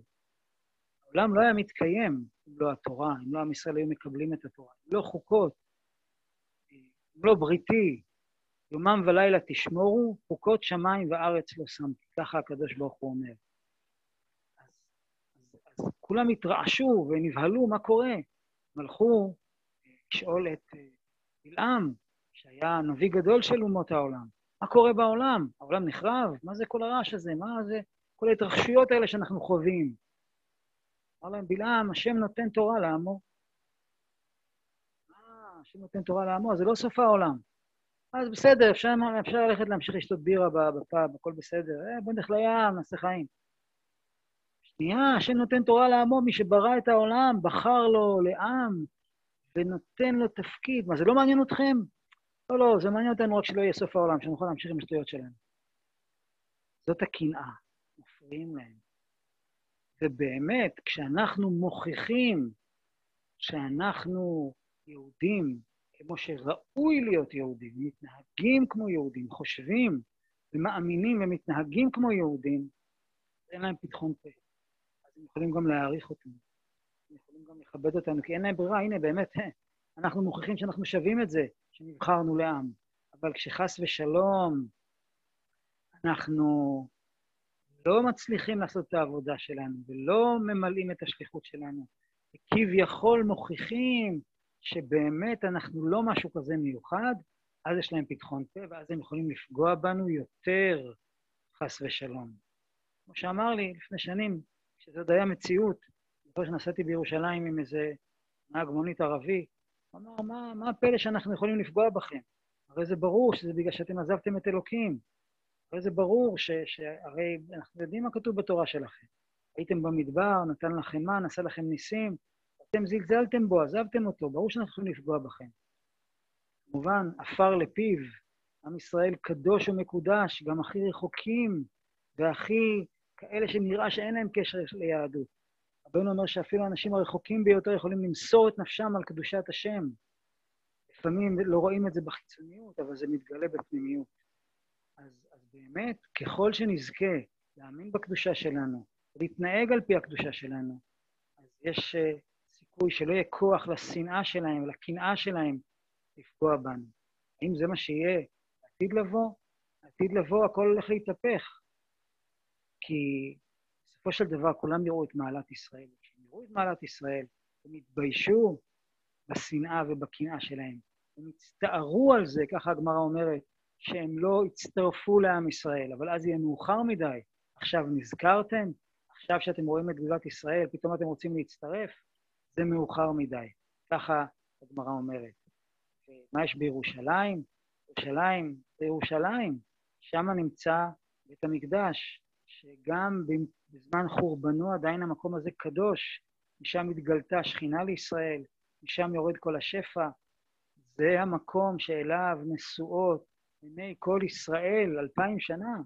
העולם לא היה מתקיים אם לא התורה, אם לא עם ישראל היו מקבלים את התורה. אם לא חוקות, אם לא בריתי, יומם ולילה תשמורו, חוקות שמיים וארץ לא שמתי. ככה הקדוש ברוך הוא אומר. אז, כולם התרעשו ונבהלו, מה קורה? הם הלכו לשאול את אה, בלעם, שהיה נביא גדול של אומות העולם. מה קורה בעולם? העולם נחרב? מה זה כל הרעש הזה? מה זה כל ההתרחשויות האלה שאנחנו חווים? אמר להם בלעם, השם נותן תורה לעמו. אה, השם נותן תורה לעמו, זה לא סוף העולם. אז בסדר, אפשר, אפשר ללכת להמשיך לשתות בירה בפאב, הכל בסדר. אה, בוא נלך לים, נעשה חיים. שנייה, השם נותן תורה לעמו, מי שברא את העולם, בחר לו לעם, ונותן לו תפקיד. מה, זה לא מעניין אתכם? לא, לא, זה מעניין אותנו רק שלא יהיה סוף העולם, שנוכל להמשיך עם השטויות שלנו. זאת הקנאה, מפריעים להם. ובאמת, כשאנחנו מוכיחים שאנחנו יהודים כמו שראוי להיות יהודים, מתנהגים כמו יהודים, חושבים ומאמינים ומתנהגים כמו יהודים, אין להם פתחון פה. אז הם יכולים גם להעריך אותנו. הם יכולים גם לכבד אותנו, כי אין להם ברירה, הנה, באמת, <laughs> אנחנו מוכיחים שאנחנו שווים את זה, שנבחרנו לעם. אבל כשחס ושלום אנחנו לא מצליחים לעשות את העבודה שלנו ולא ממלאים את השליחות שלנו, וכביכול מוכיחים שבאמת אנחנו לא משהו כזה מיוחד, אז יש להם פתחון פה, ואז הם יכולים לפגוע בנו יותר, חס ושלום. כמו שאמר לי לפני שנים, כשזאת היה מציאות, זוכר שנסעתי בירושלים עם איזה נהג מונית ערבי, הוא אמר, מה, מה הפלא שאנחנו יכולים לפגוע בכם? הרי זה ברור שזה בגלל שאתם עזבתם את אלוקים. הרי זה ברור ש... שהרי אנחנו יודעים מה כתוב בתורה שלכם. הייתם במדבר, נתן לכם מה, נעשה לכם ניסים, אתם זלזלתם בו, עזבתם אותו, ברור שאנחנו יכולים לפגוע בכם. כמובן, עפר לפיו, עם ישראל קדוש ומקודש, גם הכי רחוקים והכי כאלה שנראה שאין להם קשר ליהדות. רבנו אומר שאפילו האנשים הרחוקים ביותר יכולים למסור את נפשם על קדושת השם. לפעמים לא רואים את זה בחיצוניות, אבל זה מתגלה בפנימיות. אז, אז באמת, ככל שנזכה להאמין בקדושה שלנו, להתנהג על פי הקדושה שלנו, אז יש uh, סיכוי שלא יהיה כוח לשנאה שלהם, לקנאה שלהם, לפגוע בנו. האם זה מה שיהיה עתיד לבוא? עתיד לבוא הכל הולך להתהפך. כי בסופו של דבר כולם יראו את מעלת ישראל. כשהם יראו את מעלת ישראל, הם יתביישו בשנאה ובקנאה שלהם. הם יצטערו על זה, ככה הגמרא אומרת, שהם לא יצטרפו לעם ישראל, אבל אז יהיה מאוחר מדי. עכשיו נזכרתם? עכשיו שאתם רואים את גבולת ישראל, פתאום אתם רוצים להצטרף? זה מאוחר מדי. ככה הגמרא אומרת. מה יש בירושלים? ירושלים זה ירושלים, שם נמצא בית המקדש, שגם בזמן חורבנו עדיין המקום הזה קדוש, משם התגלתה שכינה לישראל, משם יורד כל השפע, זה המקום שאליו נשואות עיני כל ישראל אלפיים שנה.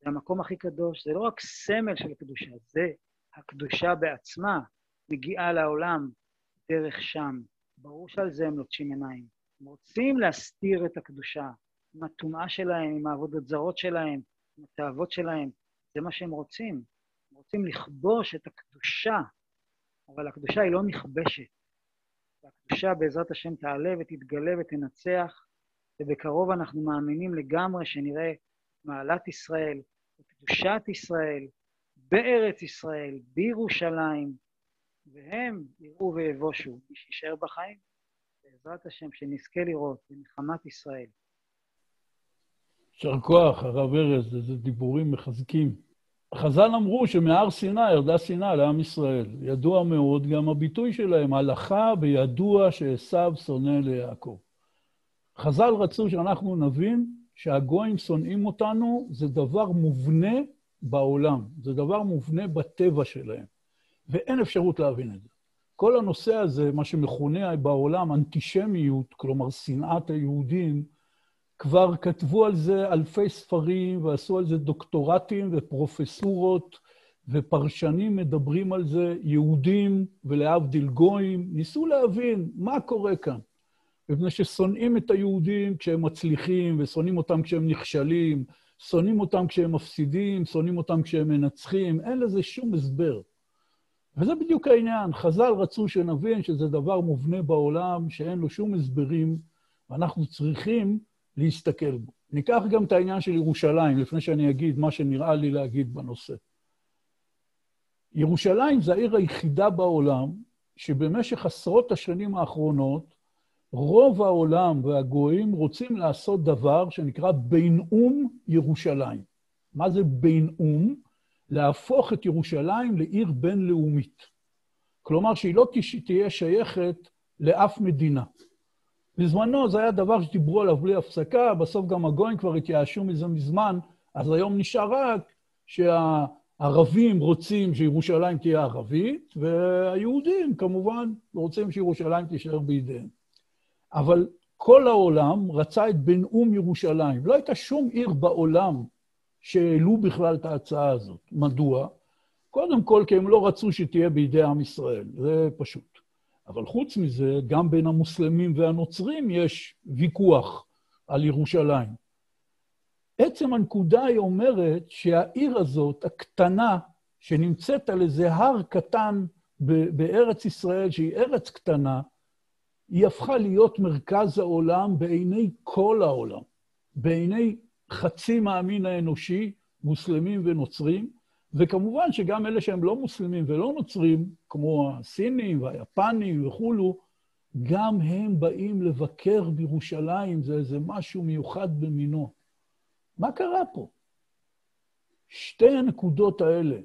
זה המקום הכי קדוש, זה לא רק סמל של הקדושה, זה הקדושה בעצמה מגיעה לעולם דרך שם. ברור שעל זה הם לוטשים עיניים. הם רוצים להסתיר את הקדושה עם הטומאה שלהם, עם העבודות זרות שלהם, עם התאוות שלהם. זה מה שהם רוצים. הם רוצים לכבוש את הקדושה, אבל הקדושה היא לא נכבשת. והקדושה בעזרת השם תעלה ותתגלה ותנצח, ובקרוב אנחנו מאמינים לגמרי שנראה מעלת ישראל, קדושת ישראל, בארץ ישראל, בירושלים, והם יראו ויבושו, מי שישאר בחיים, בעזרת השם, שנזכה לראות בנחמת ישראל. יישר כוח, הרב ארז, איזה דיבורים מחזקים. חז"ל אמרו שמהר סיני ירדה שנאה לעם ישראל. ידוע מאוד גם הביטוי שלהם, הלכה בידוע שעשו שונא ליעקב. חז"ל רצו שאנחנו נבין שהגויים שונאים אותנו, זה דבר מובנה בעולם, זה דבר מובנה בטבע שלהם, ואין אפשרות להבין את זה. כל הנושא הזה, מה שמכונה בעולם אנטישמיות, כלומר שנאת היהודים, כבר כתבו על זה אלפי ספרים ועשו על זה דוקטורטים ופרופסורות, ופרשנים מדברים על זה, יהודים ולהבדיל גויים, ניסו להבין מה קורה כאן. מפני ששונאים את היהודים כשהם מצליחים, ושונאים אותם כשהם נכשלים, שונאים אותם כשהם מפסידים, שונאים אותם כשהם מנצחים, אין לזה שום הסבר. וזה בדיוק העניין. חז"ל רצו שנבין שזה דבר מובנה בעולם, שאין לו שום הסברים, ואנחנו צריכים להסתכל בו. ניקח גם את העניין של ירושלים, לפני שאני אגיד מה שנראה לי להגיד בנושא. ירושלים זה העיר היחידה בעולם שבמשך עשרות השנים האחרונות רוב העולם והגויים רוצים לעשות דבר שנקרא בינאום ירושלים. מה זה בינאום? להפוך את ירושלים לעיר בינלאומית. כלומר, שהיא לא תהיה שייכת לאף מדינה. בזמנו זה היה דבר שדיברו עליו בלי הפסקה, בסוף גם הגויים כבר התייאשו מזה מזמן, אז היום נשאר רק שהערבים רוצים שירושלים תהיה ערבית, והיהודים כמובן רוצים שירושלים תישאר בידיהם. אבל כל העולם רצה את בנאום ירושלים. לא הייתה שום עיר בעולם שהעלו בכלל את ההצעה הזאת. מדוע? קודם כל, כי הם לא רצו שתהיה בידי עם ישראל, זה פשוט. אבל חוץ מזה, גם בין המוסלמים והנוצרים יש ויכוח על ירושלים. עצם הנקודה היא אומרת שהעיר הזאת, הקטנה, שנמצאת על איזה הר קטן בארץ ישראל, שהיא ארץ קטנה, היא הפכה להיות מרכז העולם בעיני כל העולם, בעיני חצי מהמין האנושי, מוסלמים ונוצרים, וכמובן שגם אלה שהם לא מוסלמים ולא נוצרים, כמו הסינים והיפנים וכולו, גם הם באים לבקר בירושלים, זה איזה משהו מיוחד במינו. מה קרה פה? שתי הנקודות האלה,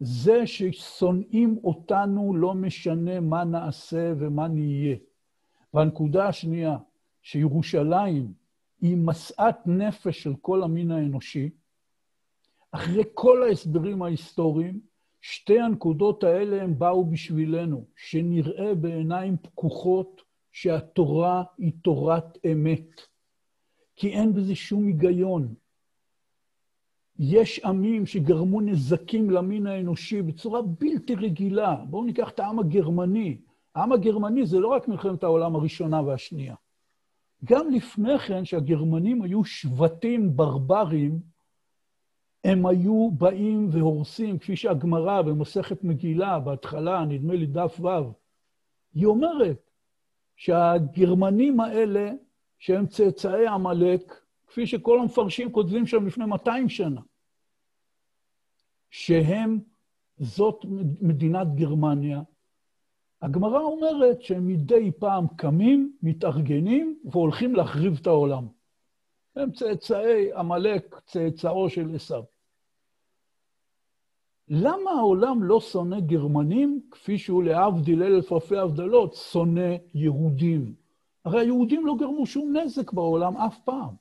זה ששונאים אותנו לא משנה מה נעשה ומה נהיה. והנקודה השנייה, שירושלים היא משאת נפש של כל המין האנושי, אחרי כל ההסברים ההיסטוריים, שתי הנקודות האלה הם באו בשבילנו, שנראה בעיניים פקוחות שהתורה היא תורת אמת. כי אין בזה שום היגיון. יש עמים שגרמו נזקים למין האנושי בצורה בלתי רגילה. בואו ניקח את העם הגרמני. העם הגרמני זה לא רק מלחמת העולם הראשונה והשנייה. גם לפני כן, שהגרמנים היו שבטים ברברים, הם היו באים והורסים, כפי שהגמרא במסכת מגילה, בהתחלה, נדמה לי דף ו', היא אומרת שהגרמנים האלה, שהם צאצאי עמלק, כפי שכל המפרשים כותבים שם לפני 200 שנה, שהם, זאת מדינת גרמניה, הגמרא אומרת שהם מדי פעם קמים, מתארגנים והולכים להחריב את העולם. הם צאצאי עמלק, צאצאו של עשיו. למה העולם לא שונא גרמנים כפי שהוא להבדיל אלף אלפי הבדלות, שונא יהודים? הרי היהודים לא גרמו שום נזק בעולם אף פעם.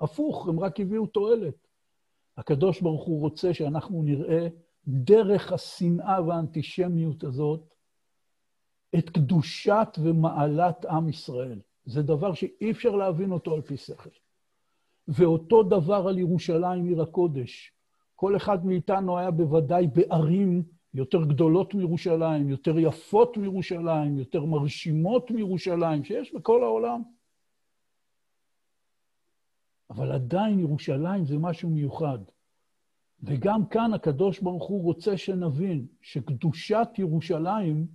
הפוך, הם רק הביאו תועלת. הקדוש ברוך הוא רוצה שאנחנו נראה דרך השנאה והאנטישמיות הזאת את קדושת ומעלת עם ישראל. זה דבר שאי אפשר להבין אותו על פי שכל. ואותו דבר על ירושלים עיר הקודש. כל אחד מאיתנו היה בוודאי בערים יותר גדולות מירושלים, יותר יפות מירושלים, יותר מרשימות מירושלים, שיש בכל העולם. אבל עדיין ירושלים זה משהו מיוחד. וגם כאן הקדוש ברוך הוא רוצה שנבין שקדושת ירושלים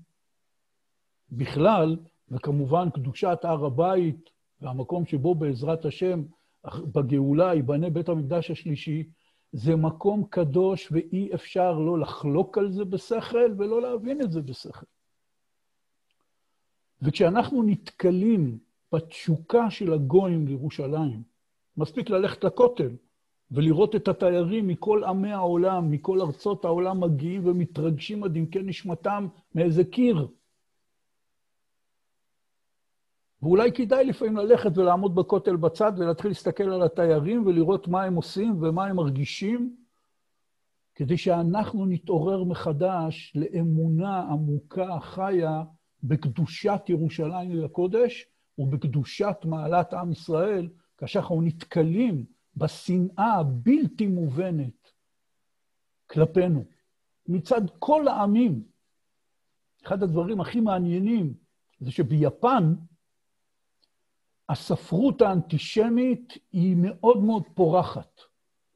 בכלל, וכמובן קדושת הר הבית והמקום שבו בעזרת השם בגאולה ייבנה בית המקדש השלישי, זה מקום קדוש ואי אפשר לא לחלוק על זה בשכל ולא להבין את זה בשכל. וכשאנחנו נתקלים בתשוקה של הגויים לירושלים, מספיק ללכת לכותל ולראות את התיירים מכל עמי העולם, מכל ארצות העולם מגיעים ומתרגשים עד עמקי נשמתם מאיזה קיר. ואולי כדאי לפעמים ללכת ולעמוד בכותל בצד ולהתחיל להסתכל על התיירים ולראות מה הם עושים ומה הם מרגישים, כדי שאנחנו נתעורר מחדש לאמונה עמוקה, חיה, בקדושת ירושלים לקודש ובקדושת מעלת עם ישראל, כאשר אנחנו נתקלים בשנאה הבלתי מובנת כלפינו, מצד כל העמים. אחד הדברים הכי מעניינים זה שביפן הספרות האנטישמית היא מאוד מאוד פורחת.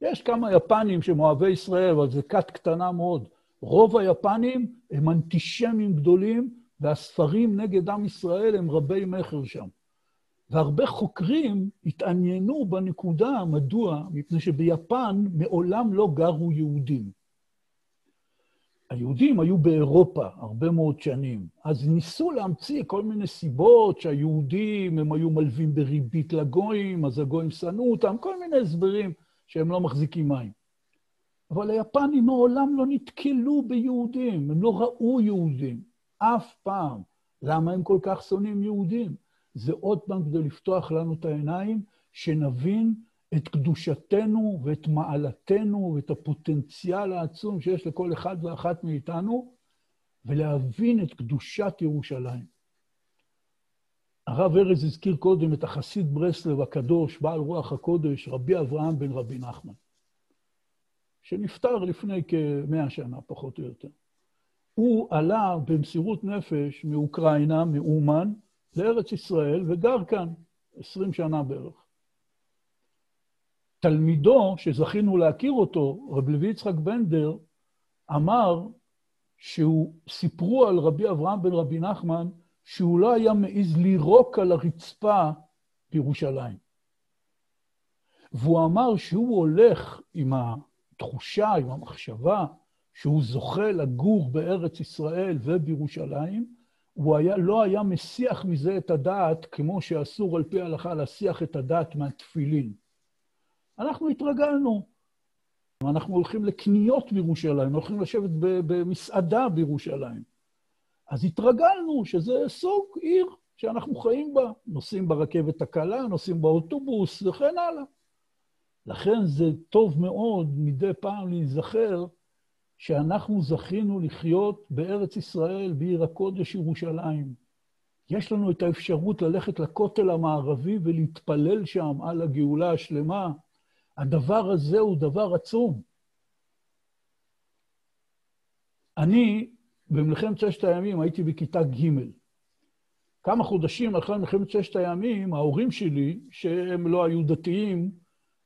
יש כמה יפנים שהם אוהבי ישראל, אבל זו כת קטנה מאוד. רוב היפנים הם אנטישמים גדולים, והספרים נגד עם ישראל הם רבי מכר שם. והרבה חוקרים התעניינו בנקודה, מדוע? מפני שביפן מעולם לא גרו יהודים. היהודים היו באירופה הרבה מאוד שנים, אז ניסו להמציא כל מיני סיבות שהיהודים, הם היו מלווים בריבית לגויים, אז הגויים שנאו אותם, כל מיני הסברים שהם לא מחזיקים מים. אבל היפנים מעולם לא נתקלו ביהודים, הם לא ראו יהודים, אף פעם. למה הם כל כך שונאים יהודים? זה עוד פעם כדי לפתוח לנו את העיניים, שנבין את קדושתנו ואת מעלתנו ואת הפוטנציאל העצום שיש לכל אחד ואחת מאיתנו, ולהבין את קדושת ירושלים. הרב ארז הזכיר קודם את החסיד ברסלב הקדוש, בעל רוח הקודש, רבי אברהם בן רבי נחמן, שנפטר לפני כמאה שנה, פחות או יותר. הוא עלה במסירות נפש מאוקראינה, מאומן, לארץ ישראל, וגר כאן 20 שנה בערך. תלמידו, שזכינו להכיר אותו, רב לוי יצחק בנדר, אמר שהוא, סיפרו על רבי אברהם בן רבי נחמן, שהוא לא היה מעז לירוק על הרצפה בירושלים. והוא אמר שהוא הולך עם התחושה, עם המחשבה, שהוא זוכה לגור בארץ ישראל ובירושלים, הוא היה, לא היה מסיח מזה את הדעת, כמו שאסור על פי ההלכה להסיח את הדעת מהתפילין. אנחנו התרגלנו. אנחנו הולכים לקניות בירושלים, הולכים לשבת במסעדה בירושלים. אז התרגלנו שזה סוג עיר שאנחנו חיים בה. נוסעים ברכבת הקלה, נוסעים באוטובוס וכן הלאה. לכן זה טוב מאוד מדי פעם להיזכר שאנחנו זכינו לחיות בארץ ישראל, בעיר הקודש ירושלים. יש לנו את האפשרות ללכת לכותל המערבי ולהתפלל שם על הגאולה השלמה. הדבר הזה הוא דבר עצום. אני, במלחמת ששת הימים, הייתי בכיתה ג'. כמה חודשים אחרי מלחמת ששת הימים, ההורים שלי, שהם לא היו דתיים,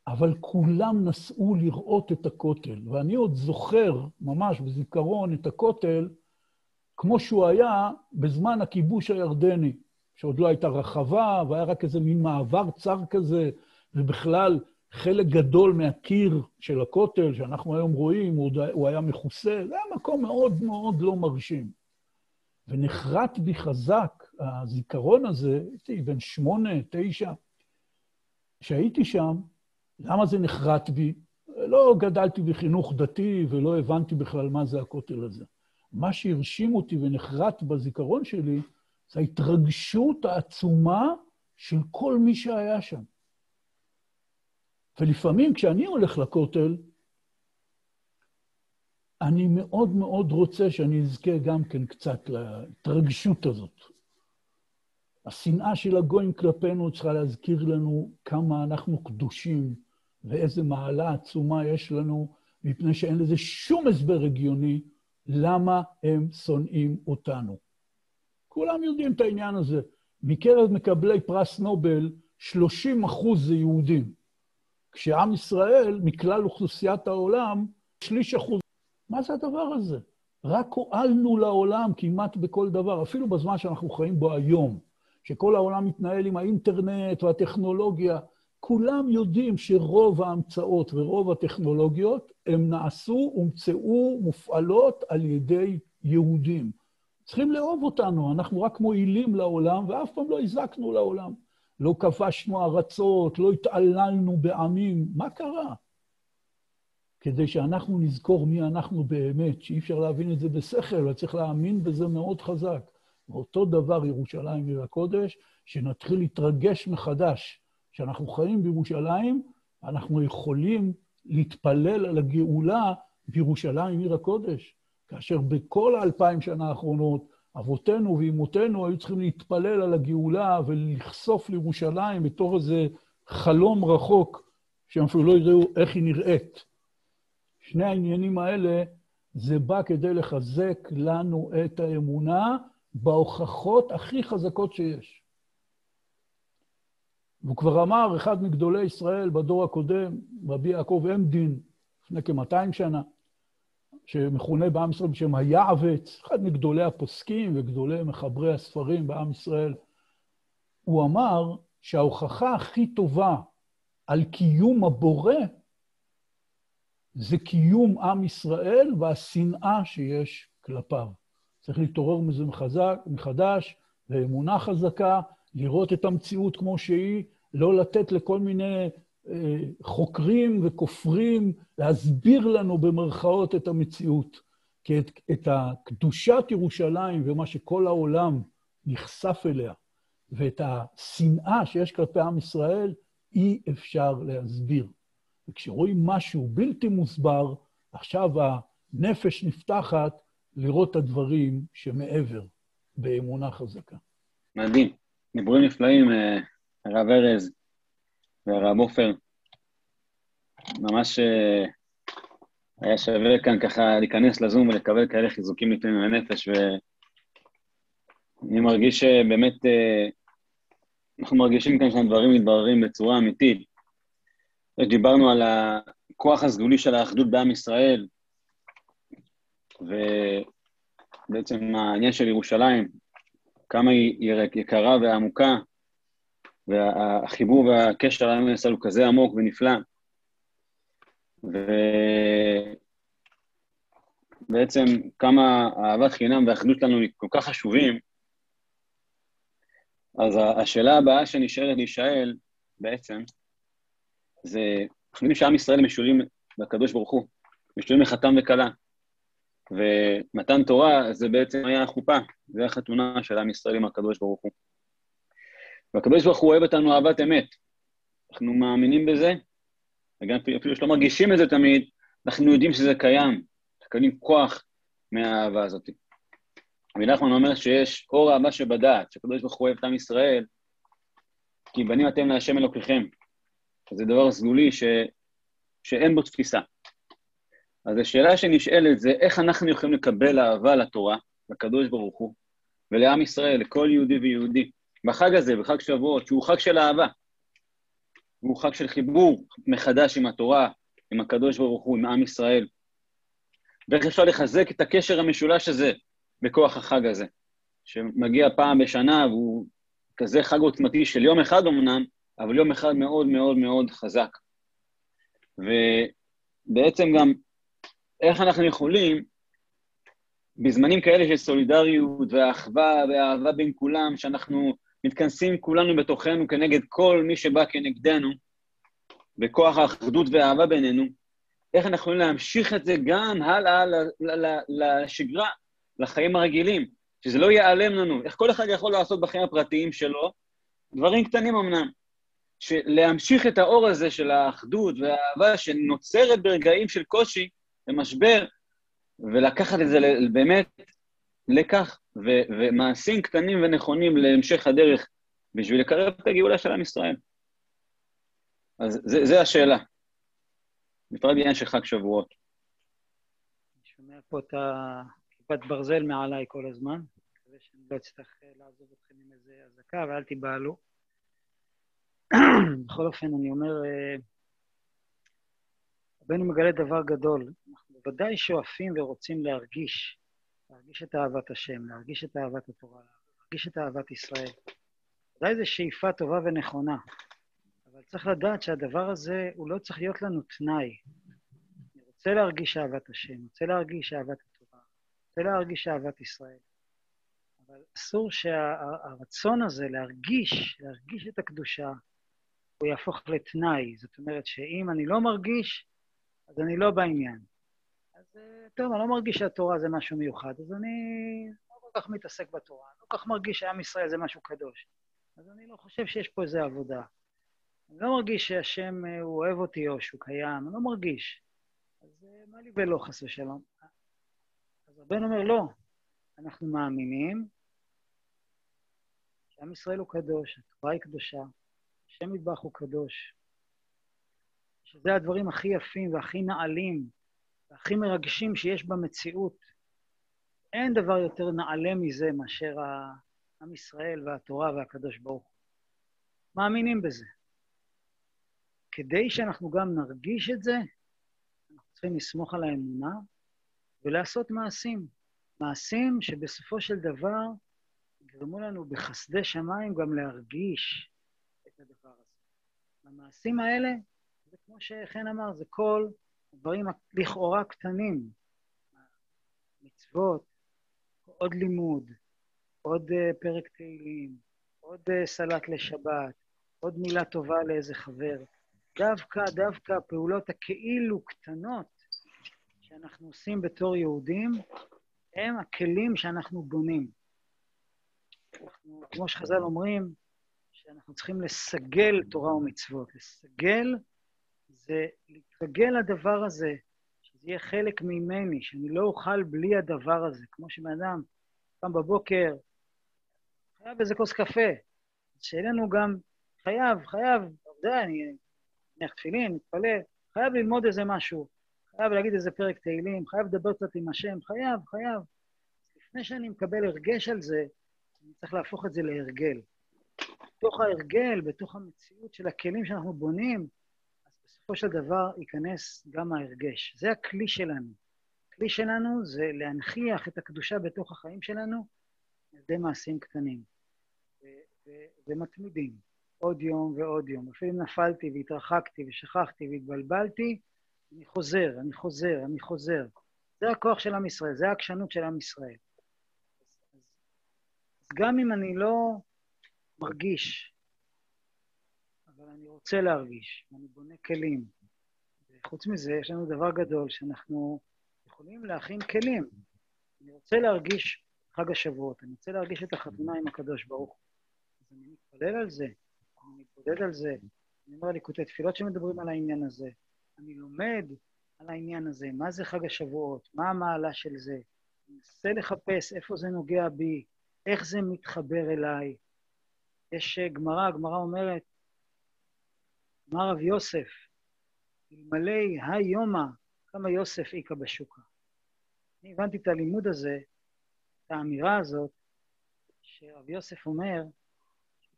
אבל כולם נסעו לראות את הכותל. ואני עוד זוכר, ממש בזיכרון, את הכותל כמו שהוא היה בזמן הכיבוש הירדני, שעוד לא הייתה רחבה, והיה רק איזה מין מעבר צר כזה, ובכלל חלק גדול מהקיר של הכותל, שאנחנו היום רואים, הוא היה מכוסה, זה היה מקום מאוד מאוד לא מרשים. ונחרט בי חזק הזיכרון הזה, הייתי בן שמונה, תשע, כשהייתי שם, למה זה נחרט בי? לא גדלתי בחינוך דתי ולא הבנתי בכלל מה זה הכותל הזה. מה שהרשים אותי ונחרט בזיכרון שלי, זה ההתרגשות העצומה של כל מי שהיה שם. ולפעמים כשאני הולך לכותל, אני מאוד מאוד רוצה שאני אזכה גם כן קצת להתרגשות הזאת. השנאה של הגויים כלפינו צריכה להזכיר לנו כמה אנחנו קדושים ואיזה מעלה עצומה יש לנו, מפני שאין לזה שום הסבר הגיוני למה הם שונאים אותנו. כולם יודעים את העניין הזה. מקרב מקבלי פרס נובל, 30 אחוז זה יהודים. כשעם ישראל, מכלל אוכלוסיית העולם, שליש אחוז. מה זה הדבר הזה? רק הועלנו לעולם כמעט בכל דבר, אפילו בזמן שאנחנו חיים בו היום, שכל העולם מתנהל עם האינטרנט והטכנולוגיה. כולם יודעים שרוב ההמצאות ורוב הטכנולוגיות, הם נעשו, הומצאו, מופעלות על ידי יהודים. צריכים לאהוב אותנו, אנחנו רק מועילים לעולם, ואף פעם לא הזקנו לעולם. לא כבשנו ארצות, לא התעללנו בעמים, מה קרה? כדי שאנחנו נזכור מי אנחנו באמת, שאי אפשר להבין את זה בשכל, אבל צריך להאמין בזה מאוד חזק. ואותו דבר ירושלים עיר הקודש, שנתחיל להתרגש מחדש. כשאנחנו חיים בירושלים, אנחנו יכולים להתפלל על הגאולה בירושלים עיר הקודש, כאשר בכל האלפיים שנה האחרונות אבותינו ואימותינו היו צריכים להתפלל על הגאולה ולחשוף לירושלים בתור איזה חלום רחוק, שהם אפילו לא ידעו איך היא נראית. שני העניינים האלה, זה בא כדי לחזק לנו את האמונה בהוכחות הכי חזקות שיש. והוא כבר אמר, אחד מגדולי ישראל בדור הקודם, רבי יעקב עמדין, לפני כ-200 שנה, שמכונה בעם ישראל בשם היעבץ, אחד מגדולי הפוסקים וגדולי מחברי הספרים בעם ישראל, הוא אמר שההוכחה הכי טובה על קיום הבורא זה קיום עם ישראל והשנאה שיש כלפיו. צריך להתעורר מזה מחזק, מחדש, לאמונה חזקה, לראות את המציאות כמו שהיא, לא לתת לכל מיני חוקרים וכופרים להסביר לנו במרכאות את המציאות. כי את, את הקדושת ירושלים ומה שכל העולם נחשף אליה, ואת השנאה שיש כלפי עם ישראל, אי אפשר להסביר. וכשרואים משהו בלתי מוסבר, עכשיו הנפש נפתחת לראות את הדברים שמעבר, באמונה חזקה. מדהים. דיבורים נפלאים, אה, הרב ארז והרב עופר. ממש אה, היה שווה כאן ככה להיכנס לזום ולקבל כאלה חיזוקים לפעמים מהנפש, ואני מרגיש שבאמת אה, אנחנו מרגישים כאן שהדברים מתבררים בצורה אמיתית. דיברנו על הכוח הסגולי של האחדות בעם ישראל, ובעצם העניין של ירושלים, כמה היא יקרה ועמוקה, והחיבור והקשר ישראל הוא כזה עמוק ונפלא. ובעצם כמה אהבת חינם ואחדות לנו כל כך חשובים, אז השאלה הבאה שנשאלת להישאל בעצם, זה, אנחנו יודעים שעם ישראל משולים לקדוש ברוך הוא, משולים לחתם וכלה. ומתן תורה זה בעצם היה החופה, זה החתונה של עם ישראל עם הקדוש ברוך הוא. והקדוש ברוך הוא אוהב אותנו אהבת אמת. אנחנו מאמינים בזה, וגם אפילו שלא מרגישים את זה תמיד, אנחנו יודעים שזה קיים, מקבלים כוח מהאהבה הזאת. רבי נחמן אומר שיש אור אהבה שבדעת, שהקדוש ברוך הוא אוהב את עם ישראל, כי בנים אתם להשם אלוקיכם. זה דבר סגולי ש... שאין בו תפיסה. אז השאלה שנשאלת זה איך אנחנו יכולים לקבל אהבה לתורה, לקדוש ברוך הוא, ולעם ישראל, לכל יהודי ויהודי, בחג הזה, בחג שבועות, שהוא חג של אהבה. הוא חג של חיבור מחדש עם התורה, עם הקדוש ברוך הוא, עם עם ישראל. ואיך אפשר לחזק את הקשר המשולש הזה בכוח החג הזה, שמגיע פעם בשנה והוא כזה חג עוצמתי של יום אחד אמנם, אבל יום אחד מאוד מאוד מאוד חזק. ובעצם גם איך אנחנו יכולים, בזמנים כאלה של סולידריות ואחווה ואהבה בין כולם, שאנחנו מתכנסים כולנו בתוכנו כנגד כל מי שבא כנגדנו, בכוח האחדות והאהבה בינינו, איך אנחנו יכולים להמשיך את זה גם הלאה לשגרה, לחיים הרגילים, שזה לא ייעלם לנו. איך כל אחד יכול לעשות בחיים הפרטיים שלו, דברים קטנים אמנם, שלהמשיך את האור הזה של האחדות והאהבה שנוצרת ברגעים של קושי ומשבר, ולקחת את זה באמת לקח ו- ומעשים קטנים ונכונים להמשך הדרך בשביל לקרב את הגאולה של עם ישראל. אז זה, זה השאלה. בפרט בעניין של חג שבועות. אני שומע פה את כיפת ברזל מעליי כל הזמן, מקווה שאני לא אצטרך לעזוב אתכם עם איזה אזעקה, ואל תיבהלו. <clears throat> בכל אופן, אני אומר, אה, רבנו מגלה דבר גדול. אנחנו בוודאי שואפים ורוצים להרגיש, להרגיש את אהבת השם, להרגיש את אהבת התורה, להרגיש את אהבת ישראל. ודאי זו שאיפה טובה ונכונה, אבל צריך לדעת שהדבר הזה, הוא לא צריך להיות לנו תנאי. אני רוצה להרגיש אהבת השם, אני רוצה להרגיש אהבת התורה, אני רוצה להרגיש אהבת ישראל. אבל אסור שהרצון הזה להרגיש, להרגיש את הקדושה, הוא יהפוך לתנאי. זאת אומרת שאם אני לא מרגיש, אז אני לא בעניין. טוב, אני לא מרגיש שהתורה זה משהו מיוחד, אז אני לא כל כך מתעסק בתורה, אני לא כל כך מרגיש שעם ישראל זה משהו קדוש. אז אני לא חושב שיש פה איזו עבודה. אני לא מרגיש שהשם, אה, הוא אוהב אותי או שהוא קיים, אני לא מרגיש. אז אה, מה לי ולא, חס ושלום? אז רבנו אומר, לא, אנחנו מאמינים שעם ישראל הוא קדוש, התורה היא קדושה, השם מטבח הוא קדוש, שזה הדברים הכי יפים והכי נעלים והכי מרגשים שיש במציאות. אין דבר יותר נעלה מזה מאשר עם ישראל והתורה והקדוש ברוך הוא. מאמינים בזה. כדי שאנחנו גם נרגיש את זה, אנחנו צריכים לסמוך על האמונה ולעשות מעשים. מעשים שבסופו של דבר יגרמו לנו בחסדי שמיים גם להרגיש את הדבר הזה. המעשים האלה, זה כמו שחן אמר, זה כל הדברים לכאורה קטנים. מצוות, עוד לימוד, עוד uh, פרק תהילים, עוד uh, סלט לשבת, עוד מילה טובה לאיזה חבר. דווקא, דווקא הפעולות הכאילו קטנות שאנחנו עושים בתור יהודים, הם הכלים שאנחנו בונים. אנחנו, כמו שחז"ל אומרים, שאנחנו צריכים לסגל תורה ומצוות. לסגל זה להתרגל לדבר הזה, שזה יהיה חלק ממני, שאני לא אוכל בלי הדבר הזה. כמו שבן אדם קם בבוקר, חייב איזה כוס קפה. שיהיה לנו גם, חייב, חייב, עובדה, אני מניח תפילין, מתפלל, חייב ללמוד איזה משהו, חייב להגיד איזה פרק תהילים, חייב לדבר קצת עם השם, חייב, חייב. לפני שאני מקבל הרגש על זה, אני צריך להפוך את זה להרגל. בתוך ההרגל, בתוך המציאות של הכלים שאנחנו בונים, אז בסופו של דבר ייכנס גם ההרגש. זה הכלי שלנו. הכלי שלנו זה להנכיח את הקדושה בתוך החיים שלנו על ידי מעשים קטנים ומתמידים. עוד יום ועוד יום. אפילו אם נפלתי והתרחקתי ושכחתי והתבלבלתי, אני חוזר, אני חוזר, אני חוזר. זה הכוח של עם ישראל, זה העקשנות של עם ישראל. אז גם אם אני לא מרגיש, אני רוצה להרגיש, ואני בונה כלים. וחוץ מזה, יש לנו דבר גדול, שאנחנו יכולים להכין כלים. אני רוצה להרגיש חג השבועות, אני רוצה להרגיש את החתונה עם הקדוש ברוך. אז אני מתפלל על זה, אני מתבודד על זה, אני אומר ליקוטי תפילות שמדברים על העניין הזה, אני לומד על העניין הזה, מה זה חג השבועות, מה המעלה של זה, אני מנסה לחפש איפה זה נוגע בי, איך זה מתחבר אליי. יש אה, גמרא, הגמרא אומרת, אמר רב יוסף, אלמלא היומא, כמה יוסף איכא בשוקה. אני הבנתי את הלימוד הזה, את האמירה הזאת, שרב יוסף אומר,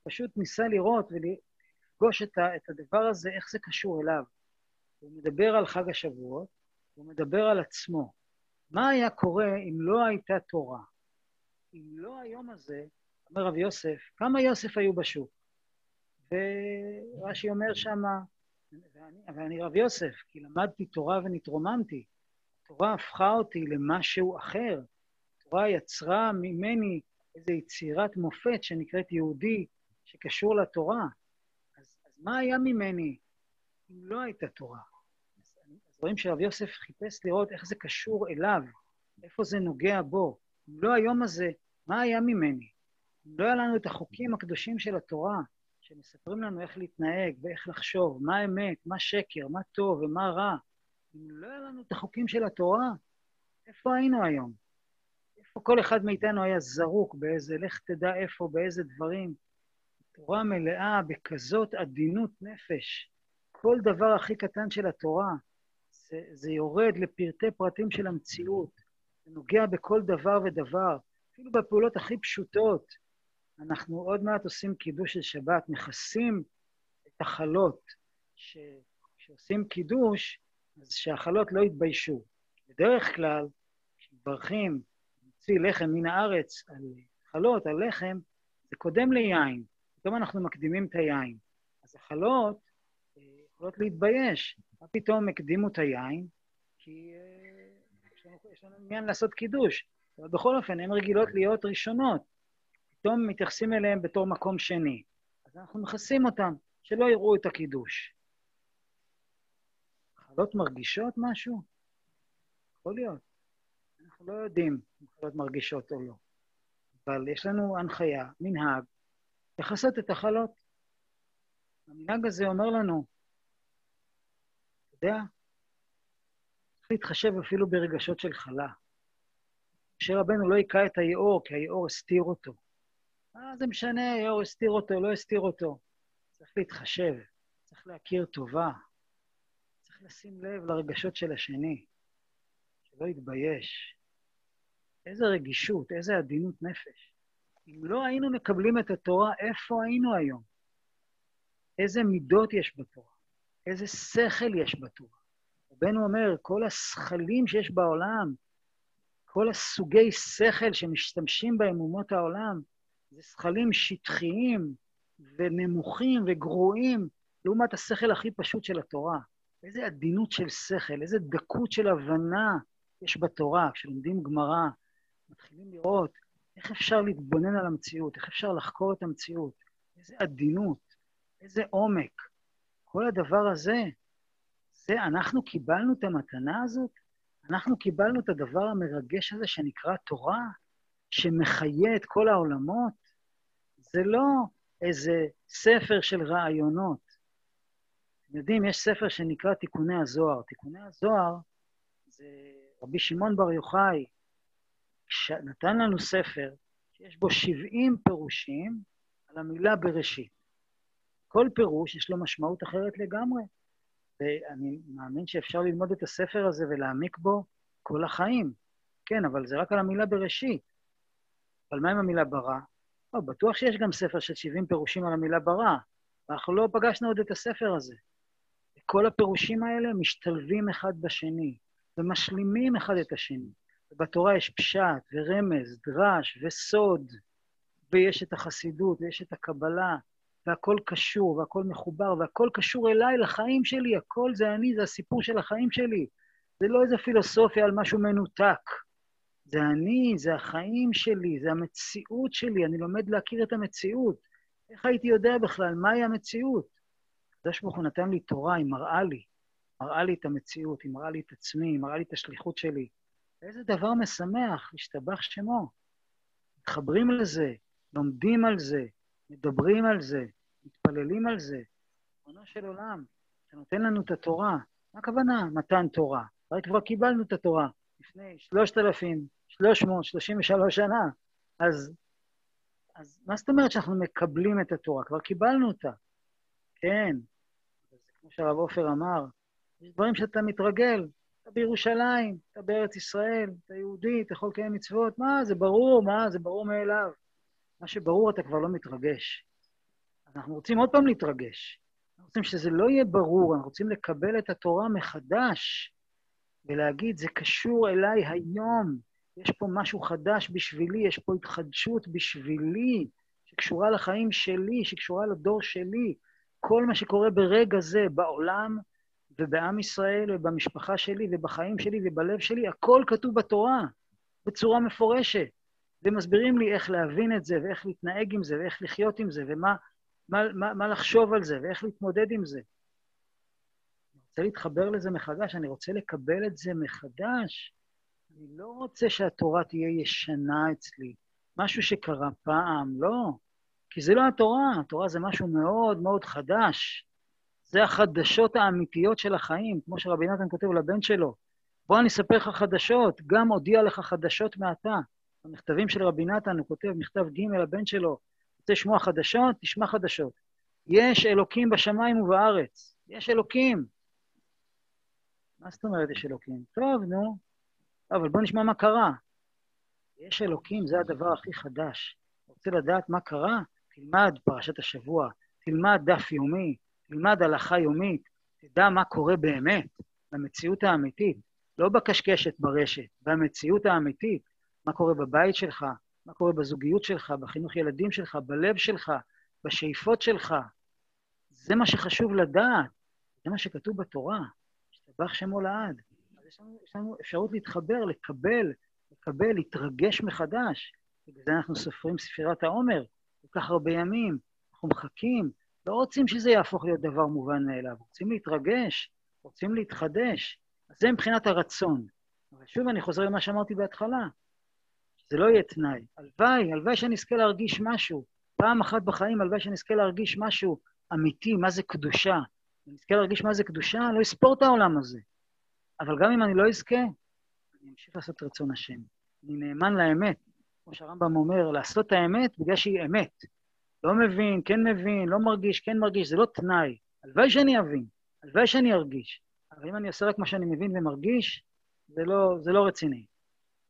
פשוט ניסה לראות ולפגוש את הדבר הזה, איך זה קשור אליו. הוא מדבר על חג השבועות, הוא מדבר על עצמו. מה היה קורה אם לא הייתה תורה? אם לא היום הזה, אומר רב יוסף, כמה יוסף היו בשוק? ורש"י אומר שמה, ואני, ואני רב יוסף, כי למדתי תורה ונתרוממתי. התורה הפכה אותי למשהו אחר. התורה יצרה ממני איזו יצירת מופת שנקראת יהודי, שקשור לתורה. אז, אז מה היה ממני אם לא הייתה תורה? אז, אז רואים שרב יוסף חיפש לראות איך זה קשור אליו, איפה זה נוגע בו. אם לא היום הזה, מה היה ממני? אם לא היה לנו את החוקים הקדושים של התורה, שמספרים לנו איך להתנהג ואיך לחשוב, מה אמת, מה שקר, מה טוב ומה רע, אם לא היה לנו את החוקים של התורה, איפה היינו היום? איפה כל אחד מאיתנו היה זרוק באיזה, לך תדע איפה, באיזה דברים, תורה מלאה בכזאת עדינות נפש. כל דבר הכי קטן של התורה, זה, זה יורד לפרטי פרטים של המציאות. זה נוגע בכל דבר ודבר, אפילו בפעולות הכי פשוטות. אנחנו עוד מעט עושים קידוש של שבת, מכסים את החלות. כשעושים קידוש, אז שהחלות לא יתביישו. בדרך כלל, כשמברכים, מוציא לחם מן הארץ על חלות, על לחם, זה קודם ליין. פתאום אנחנו מקדימים את היין. אז החלות אה, יכולות להתבייש. מה פתאום הקדימו את היין? כי אה, יש לנו עניין לעשות קידוש. אבל בכל אופן, הן רגילות להיות ראשונות. פתאום מתייחסים אליהן בתור מקום שני. אז אנחנו מכסים אותן, שלא יראו את הקידוש. חלות מרגישות משהו? יכול להיות. אנחנו לא יודעים אם חלות מרגישות או לא. אבל יש לנו הנחיה, מנהג, לכסות את החלות. המנהג הזה אומר לנו, אתה יודע, צריך להתחשב אפילו ברגשות של חלה. משה רבנו לא היכה את היאור, כי היאור הסתיר אותו. מה זה משנה, היאור הסתיר אותו, לא הסתיר אותו. צריך להתחשב, צריך להכיר טובה, צריך לשים לב לרגשות של השני, שלא יתבייש. איזה רגישות, איזה עדינות נפש. אם לא היינו מקבלים את התורה, איפה היינו היום? איזה מידות יש בתורה? איזה שכל יש בתורה? רבנו אומר, כל השכלים שיש בעולם, כל הסוגי שכל שמשתמשים בהם אומות העולם, זה שכלים שטחיים ונמוכים וגרועים לעומת השכל הכי פשוט של התורה. איזה עדינות של שכל, איזה דקות של הבנה יש בתורה. כשלומדים גמרא, מתחילים לראות איך אפשר להתבונן על המציאות, איך אפשר לחקור את המציאות, איזה עדינות, איזה עומק. כל הדבר הזה, זה, אנחנו קיבלנו את המתנה הזאת? אנחנו קיבלנו את הדבר המרגש הזה שנקרא תורה, שמחיה את כל העולמות? זה לא איזה ספר של רעיונות. אתם יודעים, יש ספר שנקרא תיקוני הזוהר. תיקוני הזוהר זה רבי שמעון בר יוחאי, נתן לנו ספר שיש בו 70 פירושים על המילה בראשית. כל פירוש יש לו משמעות אחרת לגמרי, ואני מאמין שאפשר ללמוד את הספר הזה ולהעמיק בו כל החיים. כן, אבל זה רק על המילה בראשית. אבל מה עם המילה ברא? לא, בטוח שיש גם ספר של 70 פירושים על המילה ברא, ואנחנו לא פגשנו עוד את הספר הזה. כל הפירושים האלה משתלבים אחד בשני, ומשלימים אחד את השני. ובתורה יש פשט ורמז, דרש וסוד, ויש את החסידות, ויש את הקבלה, והכל קשור, והכל מחובר, והכל קשור אליי, לחיים שלי, הכל זה אני, זה הסיפור של החיים שלי. זה לא איזה פילוסופיה על משהו מנותק. זה אני, זה החיים שלי, זה המציאות שלי, אני לומד להכיר את המציאות. איך הייתי יודע בכלל מהי המציאות? הקדוש ברוך הוא נתן לי תורה, היא מראה לי. מראה לי את המציאות, היא מראה לי את עצמי, היא מראה לי את השליחות שלי. איזה דבר משמח, השתבח שמו. מתחברים לזה, לומדים על זה, מדברים על זה, מתפללים על זה. ריבונו של עולם, אתה נותן לנו את התורה. מה הכוונה מתן תורה? הרי כבר קיבלנו את התורה לפני 3,333 שנה. אז, אז מה זאת אומרת שאנחנו מקבלים את התורה? כבר קיבלנו אותה. כן, כמו שהרב עופר אמר, יש דברים שאתה מתרגל, אתה בירושלים, אתה בארץ ישראל, אתה יהודי, אתה יכול לקיים מצוות, מה, זה ברור, מה, זה ברור מאליו. מה שברור אתה כבר לא מתרגש. אנחנו רוצים עוד פעם להתרגש. אנחנו רוצים שזה לא יהיה ברור, אנחנו רוצים לקבל את התורה מחדש ולהגיד, זה קשור אליי היום, יש פה משהו חדש בשבילי, יש פה התחדשות בשבילי, שקשורה לחיים שלי, שקשורה לדור שלי. כל מה שקורה ברגע זה בעולם, ובעם ישראל, ובמשפחה שלי, ובחיים שלי, ובלב שלי, הכל כתוב בתורה, בצורה מפורשת. ומסבירים לי איך להבין את זה, ואיך להתנהג עם זה, ואיך לחיות עם זה, ומה מה, מה, מה לחשוב על זה, ואיך להתמודד עם זה. רוצה להתחבר לזה מחדש, אני רוצה לקבל את זה מחדש. אני לא רוצה שהתורה תהיה ישנה אצלי, משהו שקרה פעם, לא. כי זה לא התורה, התורה זה משהו מאוד מאוד חדש. זה החדשות האמיתיות של החיים, כמו שרבי נתן כותב לבן שלו. בוא אני אספר לך חדשות, גם אודיע לך חדשות מעתה. במכתבים של רבי נתן הוא כותב, מכתב ג' לבן שלו, רוצה לשמוע חדשות? תשמע חדשות. יש אלוקים בשמיים ובארץ. יש אלוקים. מה זאת אומרת יש אלוקים? טוב, נו. אבל בוא נשמע מה קרה. יש אלוקים, זה הדבר הכי חדש. רוצה לדעת מה קרה? תלמד פרשת השבוע, תלמד דף יומי, תלמד הלכה יומית, תדע מה קורה באמת, במציאות האמיתית, לא בקשקשת ברשת, במציאות האמיתית, מה קורה בבית שלך, מה קורה בזוגיות שלך, בחינוך ילדים שלך, בלב שלך, בשאיפות שלך. זה מה שחשוב לדעת, זה מה שכתוב בתורה, השתבח שמו לעד. אז יש לנו, יש לנו אפשרות להתחבר, לקבל, לקבל, להתרגש מחדש. בגלל זה אנחנו סופרים ספירת העומר, כל כך הרבה ימים, אנחנו מחכים, לא רוצים שזה יהפוך להיות דבר מובן מאליו, רוצים להתרגש, רוצים להתחדש. אז זה מבחינת הרצון. אבל שוב, אני חוזר למה שאמרתי בהתחלה, שזה לא יהיה תנאי. הלוואי, הלוואי שנזכה להרגיש משהו. פעם אחת בחיים, הלוואי שנזכה להרגיש משהו אמיתי, מה זה קדושה. נזכה להרגיש מה זה קדושה, לא אספור את העולם הזה. אבל גם אם אני לא אזכה, אני אמשיך לעשות רצון השם. אני נאמן לאמת. כמו שהרמב"ם אומר, לעשות האמת בגלל שהיא אמת. לא מבין, כן מבין, לא מרגיש, כן מרגיש, זה לא תנאי. הלוואי שאני אבין, הלוואי שאני ארגיש. אבל אם אני עושה רק מה שאני מבין ומרגיש, זה לא, זה לא רציני.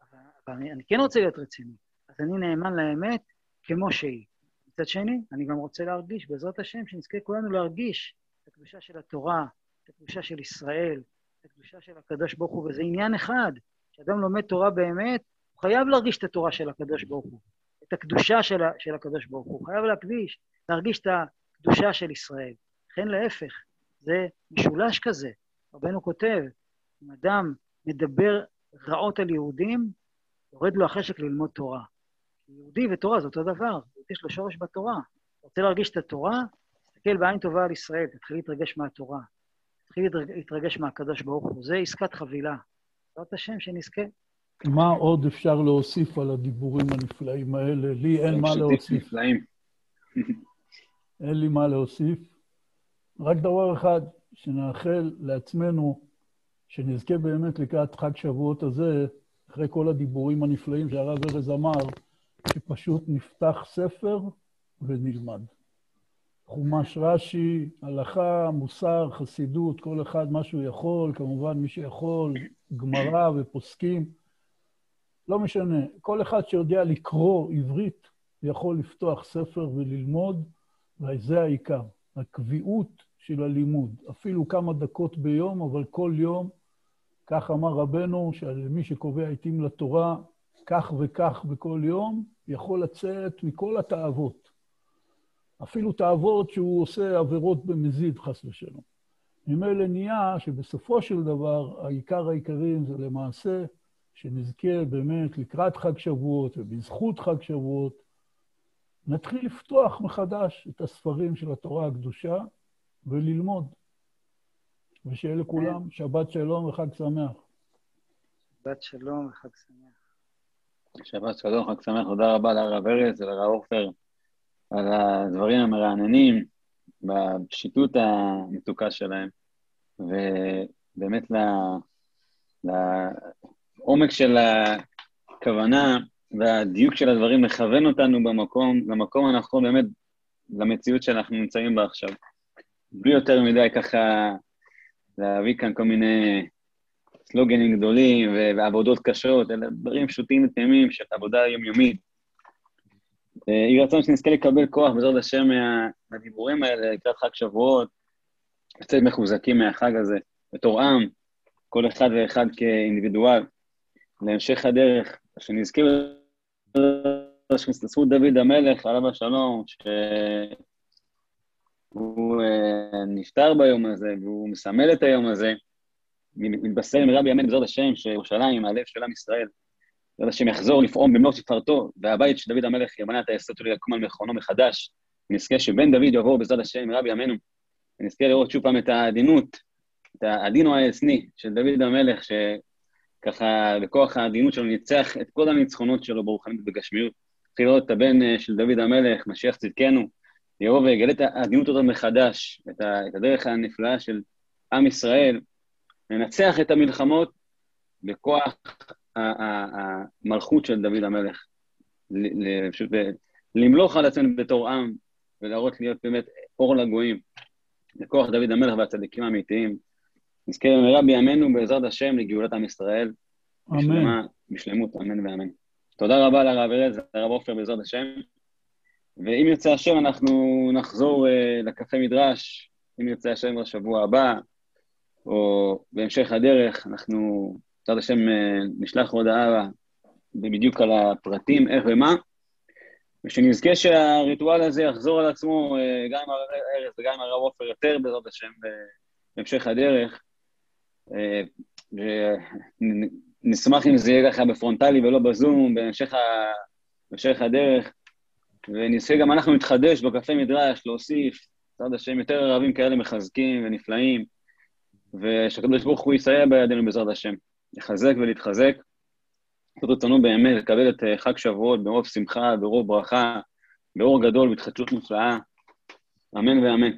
אבל, אבל אני, אני כן רוצה להיות רציני. אז אני נאמן לאמת כמו שהיא. מצד שני, אני גם רוצה להרגיש, בעזרת השם, שנזכה כולנו להרגיש את הקדושה של התורה, את הקדושה של ישראל, את הקדושה של הקדוש ברוך הוא, וזה עניין אחד. כשאדם לומד תורה באמת, הוא חייב להרגיש את התורה של הקדוש ברוך הוא, את הקדושה של, של הקדוש ברוך הוא. הוא חייב להקדיש, להרגיש את הקדושה של ישראל. לכן להפך, זה משולש כזה. רבנו כותב, אם אדם מדבר רעות על יהודים, יורד לו החשק ללמוד תורה. יהודי ותורה זה אותו דבר, יש לו שורש בתורה. רוצה להרגיש את התורה? תסתכל בעין טובה על ישראל, תתחיל להתרגש מהתורה. תתחיל להתרגש מהקדוש ברוך הוא. זה עסקת חבילה. בעזרת השם, שנזכה. מה עוד אפשר להוסיף על הדיבורים הנפלאים האלה? לי אין מה להוסיף. <laughs> אין לי מה להוסיף. רק דבר אחד, שנאחל לעצמנו שנזכה באמת לקראת חג שבועות הזה, אחרי כל הדיבורים הנפלאים שהרב ארז אמר, שפשוט נפתח ספר ונלמד. חומש רש"י, הלכה, מוסר, חסידות, כל אחד מה שהוא יכול, כמובן מי שיכול, גמרא ופוסקים. לא משנה, כל אחד שיודע לקרוא עברית יכול לפתוח ספר וללמוד, וזה העיקר, הקביעות של הלימוד. אפילו כמה דקות ביום, אבל כל יום, כך אמר רבנו, שמי שקובע עיתים לתורה, כך וכך בכל יום, יכול לצאת מכל התאוות. אפילו תאוות שהוא עושה עבירות במזיד, חס ושלום. ממילא נהיה שבסופו של דבר, העיקר העיקרים זה למעשה שנזכה באמת לקראת חג שבועות ובזכות חג שבועות, נתחיל לפתוח מחדש את הספרים של התורה הקדושה וללמוד. ושיהיה לכולם שבת שלום וחג שמח. שבת שלום וחג שמח. שבת שלום, חג שמח. תודה רבה לרב ארז ולרב עופר על הדברים המרעננים, בפשיטות המתוקה שלהם, ובאמת לעומק של הכוונה והדיוק של הדברים לכוון אותנו במקום, למקום הנכון באמת, למציאות שאנחנו נמצאים בה עכשיו. בלי יותר מדי ככה להביא כאן כל מיני סלוגנים גדולים ועבודות קשות, אלא דברים פשוטים ותמימים של עבודה יומיומית. אה, יהי רצון שנזכה לקבל כוח בעזרת השם מהדיבורים האלה לקראת חג שבועות, לצאת מחוזקים מהחג הזה, בתור עם, כל אחד ואחד כאינדיבידואל, להמשך הדרך, שנזכה בזכות דוד המלך, עליו השלום, ש... הוא uh, נפטר ביום הזה, והוא מסמל את היום הזה, מתבשר עם רבי אמן בעזרת השם, שירושלים, הלב של עם ישראל, בעזרת השם יחזור לפעום במלוא תפארתו, והבית של דוד המלך יבנה את היסוד שלו יקום על מכונו מחדש, ונזכה שבן דוד יבוא בעזרת השם רבי אמינו, ונזכה לראות שוב פעם את העדינות, את העדינו העצני של דוד המלך, שככה בכוח העדינות שלו ניצח את כל הניצחונות שלו ברוחנית ובגשמיות. נתחיל לראות את הבן אה, של דוד המלך, משיח צדקנו, יבוא ויגלה את העדינות הזאת מחדש, את, את הדרך הנפלאה של עם ישראל, לנצח את המלחמות בכוח המלכות של דוד המלך. פשוט למלוך על עצמנו בתור עם, ולהראות להיות באמת אור לגויים, לכוח דוד המלך והצדיקים האמיתיים. נזכה במהרה בימינו, בעזרת השם, לגאולת עם ישראל. אמן. בשלמה, בשלמות, אמן ואמן. תודה רבה לרב ארז ולרב עופר, בעזרת השם. ואם ירצה השם, אנחנו נחזור uh, לקפה מדרש, אם ירצה השם בשבוע הבא, או בהמשך הדרך, אנחנו, בעזרת השם, uh, נשלח הודעה בדיוק על הפרטים, איך ומה, ושנזכה שהריטואל הזה יחזור על עצמו uh, גם עם הרב ארז וגם עם הרב עופר יותר, בעזרת השם, בהמשך הדרך. Uh, ונשמח אם זה יהיה ככה בפרונטלי ולא בזום, בהמשך, ה... בהמשך הדרך. ונזכה גם אנחנו להתחדש בקפה מדרש, להוסיף, בעזרת השם, יותר ערבים כאלה מחזקים ונפלאים, ושהקדוש ברוך הוא יסייע בידינו בעזרת השם, לחזק ולהתחזק. רצונו באמת לקבל את אה, חג שבועות ברוב שמחה, ברוב ברכה, באור גדול, בהתחדשות נפלאה. אמן ואמן.